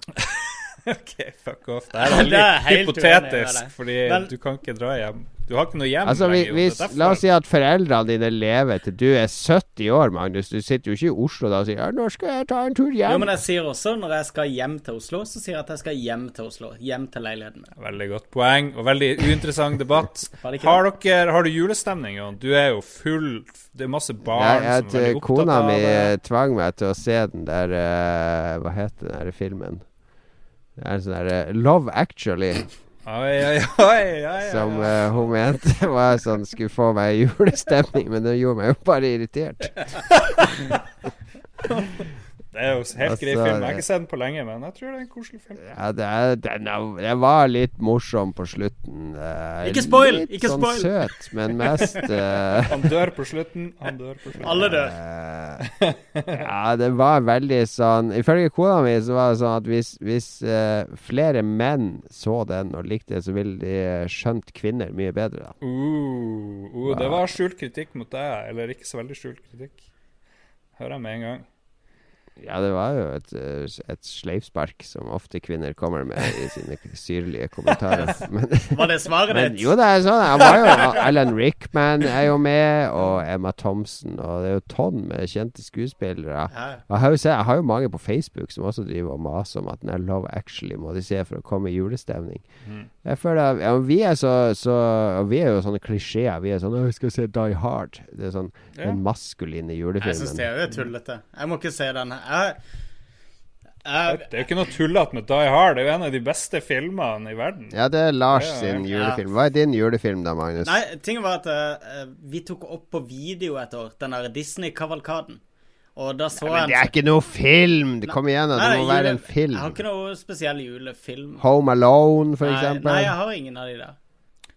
D: OK, fuck off. Det er litt
C: det er helt uenig
D: hypotetisk, fordi
C: Men-
D: du kan ikke dra hjem. Du har ikke noe hjem
E: Altså, vi,
D: lenger,
E: hvis,
D: Det
E: La oss si at foreldrene dine lever til du er 70 år, Magnus. Du sitter jo ikke i Oslo da og sier ja, 'Nå skal jeg ta en tur hjem'.
C: Jo, men jeg sier også, når jeg skal hjem til Oslo, så sier jeg at jeg skal hjem til Oslo. Hjem til leiligheten min.
D: Veldig godt poeng, og veldig uinteressant debatt.
C: Det
D: Har dere Har du julestemning, Jon? Du er jo full Det er masse barn
E: Jeg,
D: som er veldig opptatt
E: kona
D: av
E: mi
D: Kona
E: mi tvang meg til å se den der uh, Hva heter den der filmen? Det er en sånn der uh, Love Actually,
D: Oi, oi, oi, oi,
E: som eh, hun mente var sånn skulle få meg i julestemning, men det gjorde meg jo bare irritert.
D: Det er jo helt grei
E: Altså,
D: film. Jeg har ikke sett den på lenge, men jeg tror det er en koselig film.
E: Ja, det, er, den, er, det var litt morsom på slutten. Uh,
C: Ikke spoil,
E: Litt
C: ikke
E: sånn
C: spoil.
E: søt, men mest uh,
D: Han dør på slutten. Han dør på slutten.
C: Alle dør.
E: Uh, ja, det var veldig sånn Ifølge kona mi så var det sånn at hvis, hvis eh, flere menn så den og likte det, så ville de skjønt kvinner mye bedre. Da.
D: Uh, uh, det var skjult kritikk mot deg, eller ikke så veldig skjult kritikk. Hører jeg med en gang.
E: Ja, det var jo et, eh, et sleivspark som ofte kvinner kommer med i sine syrlige kommentarer. Men,
C: Var det svaret ditt?
E: jo, det er sånn. Han var jo, Alan Rickman er jo med, og Emma Thompson, og det er jo tonn med kjente skuespillere.
C: Og
E: Jeg har, jo sett, jeg har jo mange på Facebook som også driver og maser om at den er Love Actually må de se for å komme i julestemning.
D: Mm.
E: Jeg føler ja, Vi er så, så Vi er jo sånne klisjeer. Vi er sånn 'Å, vi skal se Die Hard'. Det er sånn
D: Ja.
E: den maskuline
C: Jeg syns det er jo tullete. Jeg må ikke se den her. Jeg, jeg,
D: Det er jo ikke noe tullete med Die Hard. Det er jo en av de beste filmene i verden.
E: Ja, det er Lars sin julefilm. Hva er din julefilm da, Magnus?
C: nei, tingen var at uh, vi tok opp på video et år, den der Disney-kavalkaden. Og da så
E: Men det er ikke noe film! Det Kom igjen, da. Det
C: Nei,
E: må være en film.
C: Jeg har ikke noe spesiell julefilm.
E: Home Alone, for
C: Nei,
E: eksempel.
C: nei, jeg har ingen av de der.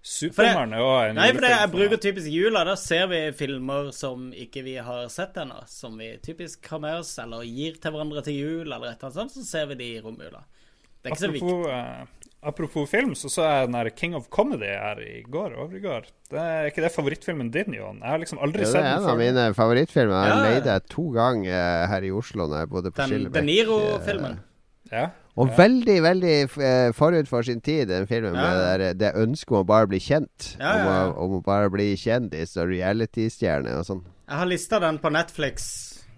D: Supermann er en
C: Nei, for det, jeg bruker typisk jula. Da ser vi filmer som ikke vi har sett ennå. Som vi typisk har med oss, eller gir til hverandre til jul, eller et eller annet sånt. Så ser vi de i romjula. Det er ikke så viktig.
D: Apropos, eh, apropos film, så så jeg den der King of Comedy her i går. Over i går. Det er ikke det favorittfilmen din, Jon? Jeg har liksom aldri
E: Ja, det er en av mine favorittfilmer. Jeg
C: Ja.
E: leide to ganger eh, her i Oslo når jeg bodde på
C: Den
E: Skillebekk.
C: De Niro-filmen.
D: Ja.
E: Og veldig, veldig eh, forut for sin tid, den filmen med det, der, det ønsket om å bare bli kjent.
C: Ja, ja, ja.
E: Om, å, om å bare bli kjendis og reality-stjerne og sånn.
C: Jeg har lista den på Netflix.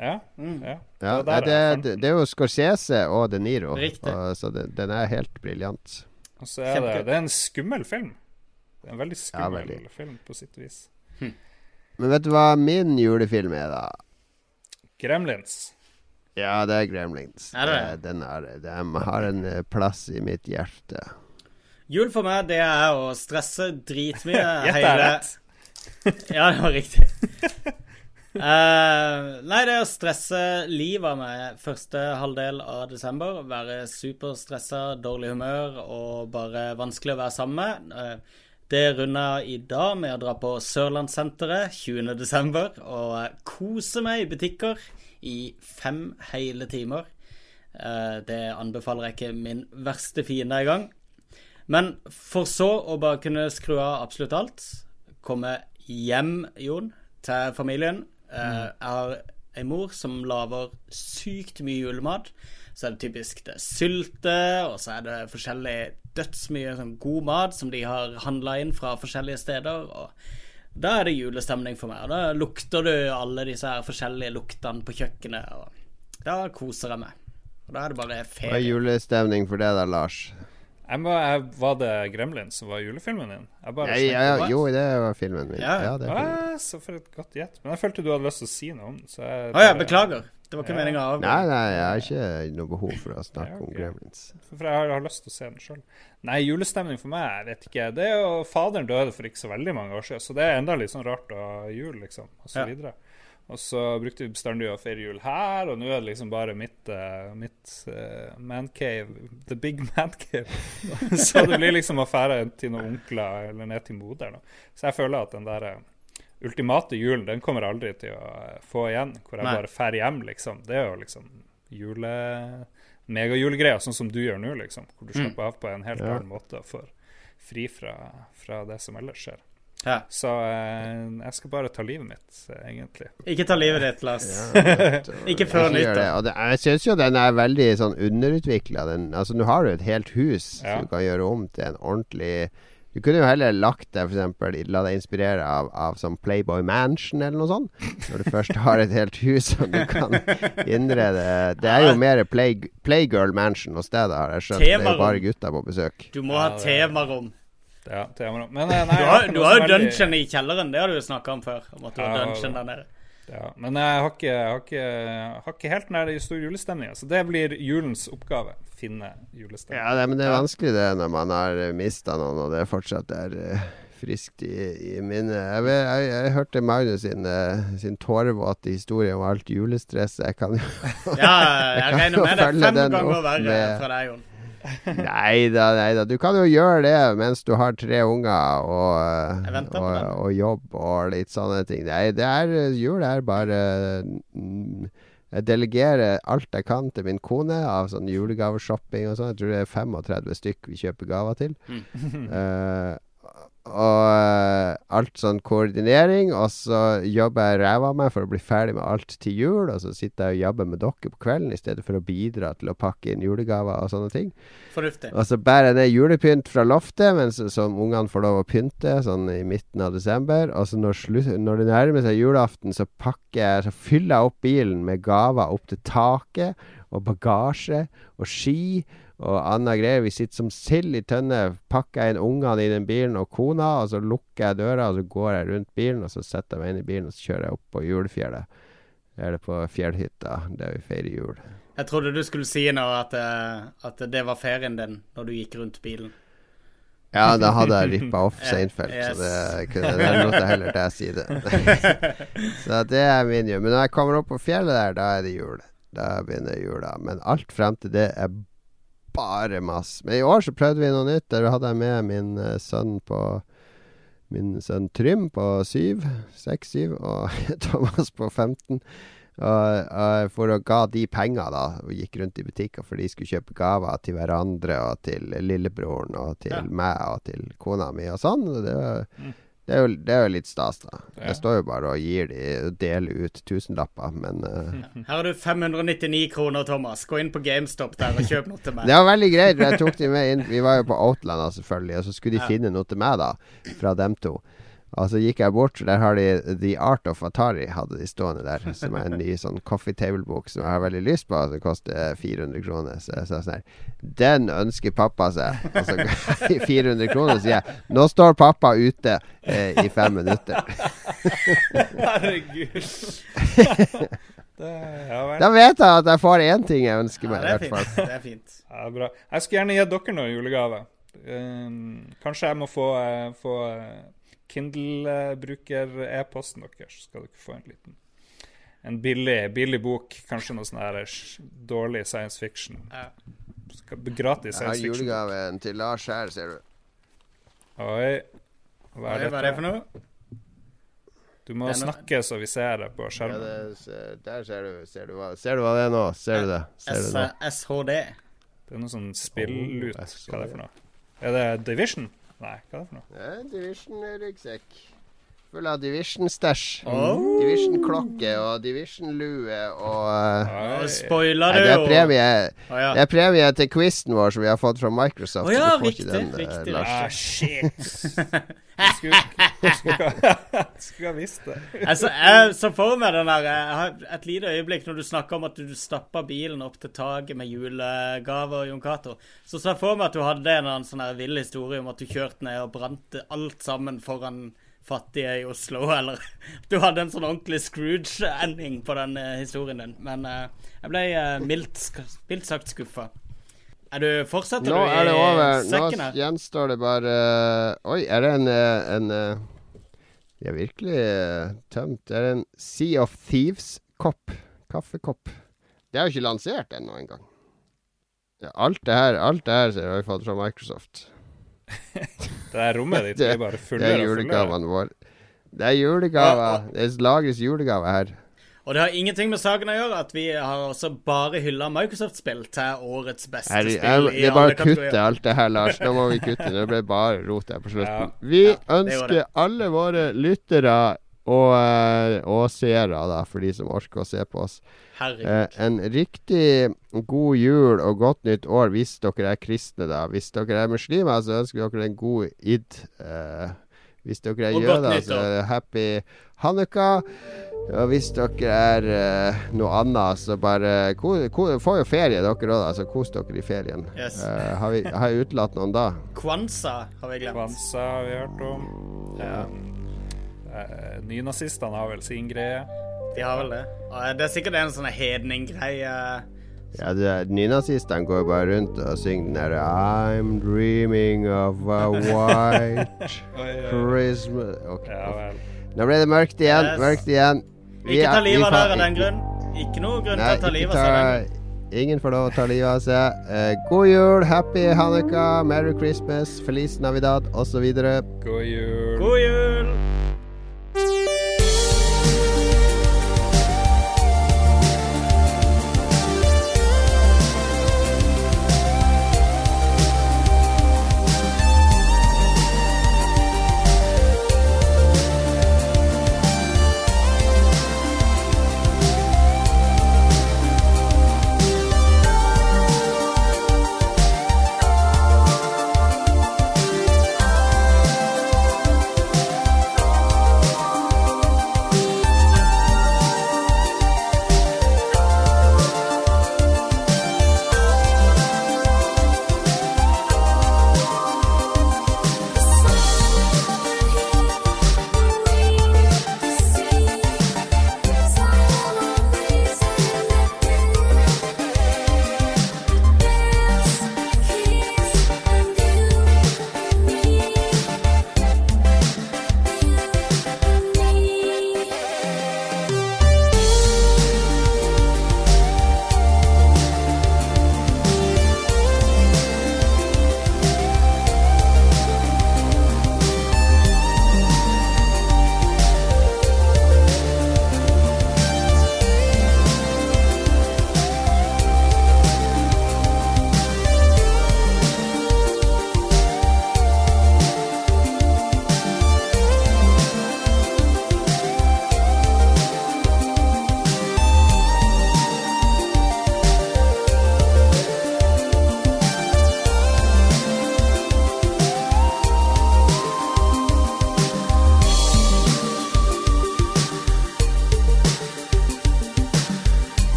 D: Ja,
C: Mm.
D: ja.
E: Ja,
D: Det
E: det, det, det er jo Scorsese og De Niro,
C: Riktig.
E: og, så den, den er helt briljant.
D: Og så er det, det er en skummel film. Det er en veldig skummel
E: veldig.
D: film, på sitt vis.
E: Men vet du hva min julefilm er, da?
D: Gremlins.
E: Ja, det er Gremlins.
C: Er det det?
E: Eh, Den er, de har en eh, plass i mitt hjerte.
C: Jul for meg, det er å stresse dritmye.
D: hele.
C: Ja, det var riktig. Uh, nei, det er å stresse livet av meg første halvdel av desember. Være superstressa, dårlig humør og bare vanskelig å være sammen med. Uh, Det jeg i dag med å dra på Sørlandssenteret 20.12. og kose meg i butikker i fem hele timer. Eh, Det anbefaler jeg ikke min verste fiende engang. Men for så å bare kunne skru av absolutt alt, komme hjem, Jon, til familien. Eh, Jeg har ei mor som lager sykt mye julemat. Så er det typisk det er sylte, og så er det forskjellig dødsmye sånn god mat som de har handla inn fra forskjellige steder. Og da er det julestemning for meg. Og da lukter du alle disse her forskjellige luktene på kjøkkenet, og da koser jeg meg. Og da er det bare
E: Hva er julestemning for det da, Lars?
D: Jeg må, jeg, var det Gremlin som var julefilmen din? Jeg bare
E: Ja, ja, jo, det var filmen min.
C: Ja.
E: Ja, det er filmen.
D: Ah, så for et godt gjett. Men jeg følte du hadde lyst til å si noe om den. Å jeg
C: ja, beklager. Det var ikke
D: Ja.
C: meninga å avbryte.
E: Nei, nei, jeg har ikke noe behov for å snakke
D: okay.
E: om. Gremlins.
D: For jeg har, har lyst til å se den sjøl. Nei, julestemning for meg, jeg vet ikke. Det er jo Faderen døde for ikke så veldig mange år siden, så det er enda litt sånn rart å ha jul, liksom. Og så
C: Ja.
D: videre. Og så brukte vi bestandig å feire jul her, og nå er det liksom bare mitt, uh, mitt uh, mancave, the big mancave. så det blir liksom å fære til noen onkler eller ned til moderen. Så jeg føler at den der eh, ultimate julen, den kommer jeg aldri til å eh, få igjen. Hvor jeg
C: Nei.
D: bare drar hjem, liksom. Det er jo liksom jule... megajulegreia, sånn som du gjør nå, liksom. Hvor du slapper av på en helt
E: Ja.
D: annen måte og får fri fra, fra det som ellers skjer.
C: Ja.
D: Så eh, jeg skal bare ta livet mitt, eh, egentlig.
C: Ikke ta livet ditt, Lars. Ikke før
E: det.
C: nyttår.
E: Og det, jeg syns jo den er veldig sånn underutvikla. Altså, nå har du et helt hus
D: Ja.
E: som du kan gjøre om til en ordentlig Du kunne jo heller lagt deg, eksempel, La deg inspirere av, av sånn Playboy Mansion eller noe sånt. Når du først har et helt hus som du kan innrede Det er jo mer play, Playgirl Mansion hos deg, da, har jeg skjønt. Det er jo bare gutter på besøk.
C: Du må ha
D: Ja,
C: temarom.
D: Ja, er. Men eh, nei,
C: Du har, du har jo
D: veldig-
C: dungeon i kjelleren, det har du jo snakka om før. Om at du har
D: Ja,
C: dungeon der nede.
D: Ja, men jeg har ikke, jeg har ikke, jeg har ikke helt nær i stor julestemning. Så det blir julens oppgave. Finne julestemning.
E: Ja, det, men det er vanskelig det når man har mista noen, og det fortsatt er eh, friskt i, i minnet. Jeg, jeg, jeg hørte Magnus sin, eh, sin tårevåte historie om alt julestresset. Jeg kan jo
C: Ja, jeg
E: kan
C: regner med det fem ganger verre
E: For
C: fra deg, Jon.
E: Nei da, nei da. Du kan jo gjøre det mens du har tre unger og, og, og jobb og litt sånne ting. Nei, det er jul er bare mm, Jeg delegerer alt jeg kan til min kone av sånn julegaveshopping og sånn. Jeg tror det er 35 stykk vi kjøper gaver til. Eh, og eh, alt sånn koordinering. Og så jobber jeg ræva av meg for å bli ferdig med alt til jul. Og så sitter jeg og jobber med dere på kvelden i stedet for å bidra til å pakke inn julegaver og sånne ting.
C: Fornuftig.
E: Og så bærer jeg ned julepynt fra loftet, mens som ungene får lov å pynte sånn i midten av desember. Og så når, når det nærmer seg julaften, så pakker jeg Så fyller jeg opp bilen med gaver opp til taket, og bagasje, og ski. Og anna greier. Vi sitter som sild i tønne. Pakker jeg inn ungene i den bilen og kona, og så lukker jeg døra, og så går jeg rundt bilen, og så setter jeg meg inn i bilen, og så kjører jeg opp på julefjellet. Er på fjellhytta der vi feirer jul.
C: Jeg trodde du skulle si nå at, eh, at det var ferien din når du gikk rundt bilen.
E: Ja, da hadde jeg rippa off Seinfeld,
C: yes.
E: så det kunne det måtte heller til jeg si det. så det er min jul. Men når jeg kommer opp på fjellet der, da er det jul. Da begynner jula. Men alt frem til det er bare masse. Men i år så prøvde vi noe nytt. Der hadde jeg med min uh, sønn på Min sønn Trym på syv, seks-syv, og Thomas på 15. Og, og for å ga de penger, da, og gikk rundt i butikker for de skulle kjøpe gaver til hverandre og til lillebroren og til
C: Ja.
E: meg og til kona mi og sånn. Det, var, det, er jo, det er jo litt stas, da.
D: Ja.
E: Jeg står jo bare og gir de og deler ut tusenlapper, men eh,
C: Her har du 599 kroner, Thomas. Gå inn på GameStop der og kjøp noe til meg.
E: Det var veldig greit. for Jeg tok de med inn Vi var jo på Outlanda, selvfølgelig, og så skulle de
C: Ja.
E: finne noe til meg, da, fra dem to. Og så gikk jeg bort, der har de The Art of Atari, hadde de stående der. Som er en ny sånn coffee table-bok som jeg har veldig lyst på. Som koster 400 kroner. Så jeg sa sånn her Den ønsker pappa seg. Og så 400 kroner, så sier jeg Nå står pappa ute eh, i fem minutter.
D: Herregud. det.
E: Da vet jeg at jeg får én ting jeg ønsker
C: Ja,
E: meg,
C: det
E: i
C: er fint. Det er fint.
D: Ja, bra. Jeg skulle gjerne gitt dere noen julegave. Um, kanskje jeg må få, uh, få eh, Kindle-bruker-e-posten deres, så skal dere få en liten En billig, billig bok. Kanskje noe sånn her dårlig science fiction.
C: Gratis
D: science fiction.
E: Jeg har julegaven til Lars her, ser du.
D: Oi. Hva er
C: Hva er det for noe?
D: Du må snakke så vi ser det på
E: Ja,
D: skjermen.
E: det, der ser du, ser du hva Ser du hva det er nå? Ser du det? Ser du det?
C: SHD.
D: Det er noe sånn spillut. Hva er det for noe? Er det Division? Nei, hva er det for noe?
E: Ja, Division-ryggsekk. Full av Division-stæsj.
C: Oh.
E: Division-klokke og Division-lue og uh,
C: spoiler du
E: det er premie
C: oh, ja.
E: Det er premie til quizen vår som vi har fått fra Microsoft.
C: Å ja,
E: så du får
C: riktig,
E: ikke den, eh,
C: riktig.
E: Lars.
D: Ah, shit! Skulle, jeg skulle, ha visst det.
C: Altså, jeg så for meg den der Jeg har et lite øyeblikk når du snakker om at du stappa bilen opp til taket med julegaver, Jon Cato. Så så jeg for meg at du hadde en sånn vill historie om at du kjørte ned og brante alt sammen foran fattige i Oslo, eller Du hadde en sånn ordentlig Scrooge-ending på den uh, historien din. Men uh, jeg ble uh, mildt, mildt sagt skuffa. Er du Fortsetter
E: Nå
C: du
E: er det
C: i
E: over. Nå
C: sekken her?
E: gjenstår det bare Oi, er det en, en De er virkelig tømt. Det er en Sea of Thieves-kopp. Kaffekopp. Det er jo ikke lansert ennå engang. Ja, alt det her Alt det her har vi fått fra Microsoft.
D: Det der rommet ditt blir bare
E: Det er
D: fullere og fullere.
E: julegavene våre. Det er julegaver. Det lagres julegaver her.
C: Og det har ingenting med saken å gjøre at vi har også bare hylla Microsoft-spill til årets beste
E: Her,
C: spill
E: jeg, det er bare å kutte alt det her, Lars. Nå må vi kutte. Det ble bare rot her på slutten.
D: Ja.
E: Vi
C: Ja, det
E: ønsker
C: det.
E: alle våre lyttere og, eh, og seere, da, for de som orker å se på oss,
C: Herregud.
E: eh, en riktig god jul og godt nytt år hvis dere er kristne, da. Hvis dere er muslimer, så ønsker dere en god id. Eh, hvis dere er jøder, så er det happy hanukka. Og hvis dere er eh, noe annet, så bare ko, ko, Får jo ferie, dere òg, da, så kos dere i ferien.
C: Yes.
E: Uh, har, vi, har jeg utelatt noen da?
C: Kwanza har vi glemt.
D: Kwanza har vi hørt om. Um, eh, nynazistene har vel sin greie.
C: De har vel det. Det er sikkert en sånn hedninggreie.
E: Ja, Nynazistene går bare rundt og synger den derre I'm dreaming of a white Christmas okay.
D: Ja vel.
E: Nå ble det mørkt igjen.
C: Yes.
E: Mørkt igjen. Vi
C: Ikke ta livet av dere av den grunn. Ikke noe grunn
E: Nei,
C: til å ta livet av seg
E: Ingen får lov å ta livet av seg. Eh, god jul, happy Hanukka, merry Christmas, feliz Navidad osv.
D: God jul.
C: God jul!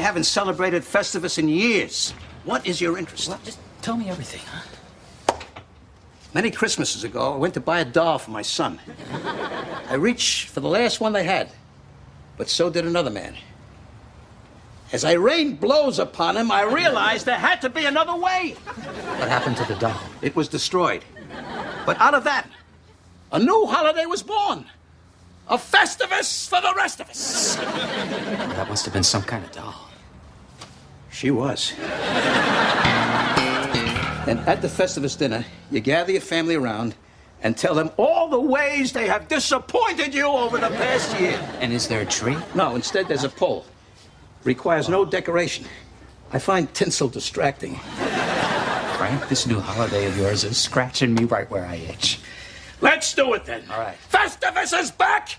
F: Haven't celebrated Festivus in years. What is your interest?
B: Just tell me everything, huh?
F: Many Christmases ago, I went to buy a doll for my son. I reached for the last one they had, but so did another man. As I rained blows upon him, I realized there had to be another way.
B: What happened to the doll?
F: It was destroyed. But out of that, a new holiday was born. A Festivus for the rest of us.
B: That must have been some kind of doll.
F: She was. And at the Festivus dinner, you gather your family around and tell them all the ways they have disappointed you over the past year.
B: And is there a tree?
F: No, instead there's a pole. Requires no decoration. I find tinsel distracting.
B: Frank, this new holiday of yours is scratching me right where I itch.
F: Let's do it then.
B: All right.
F: Festivus is back!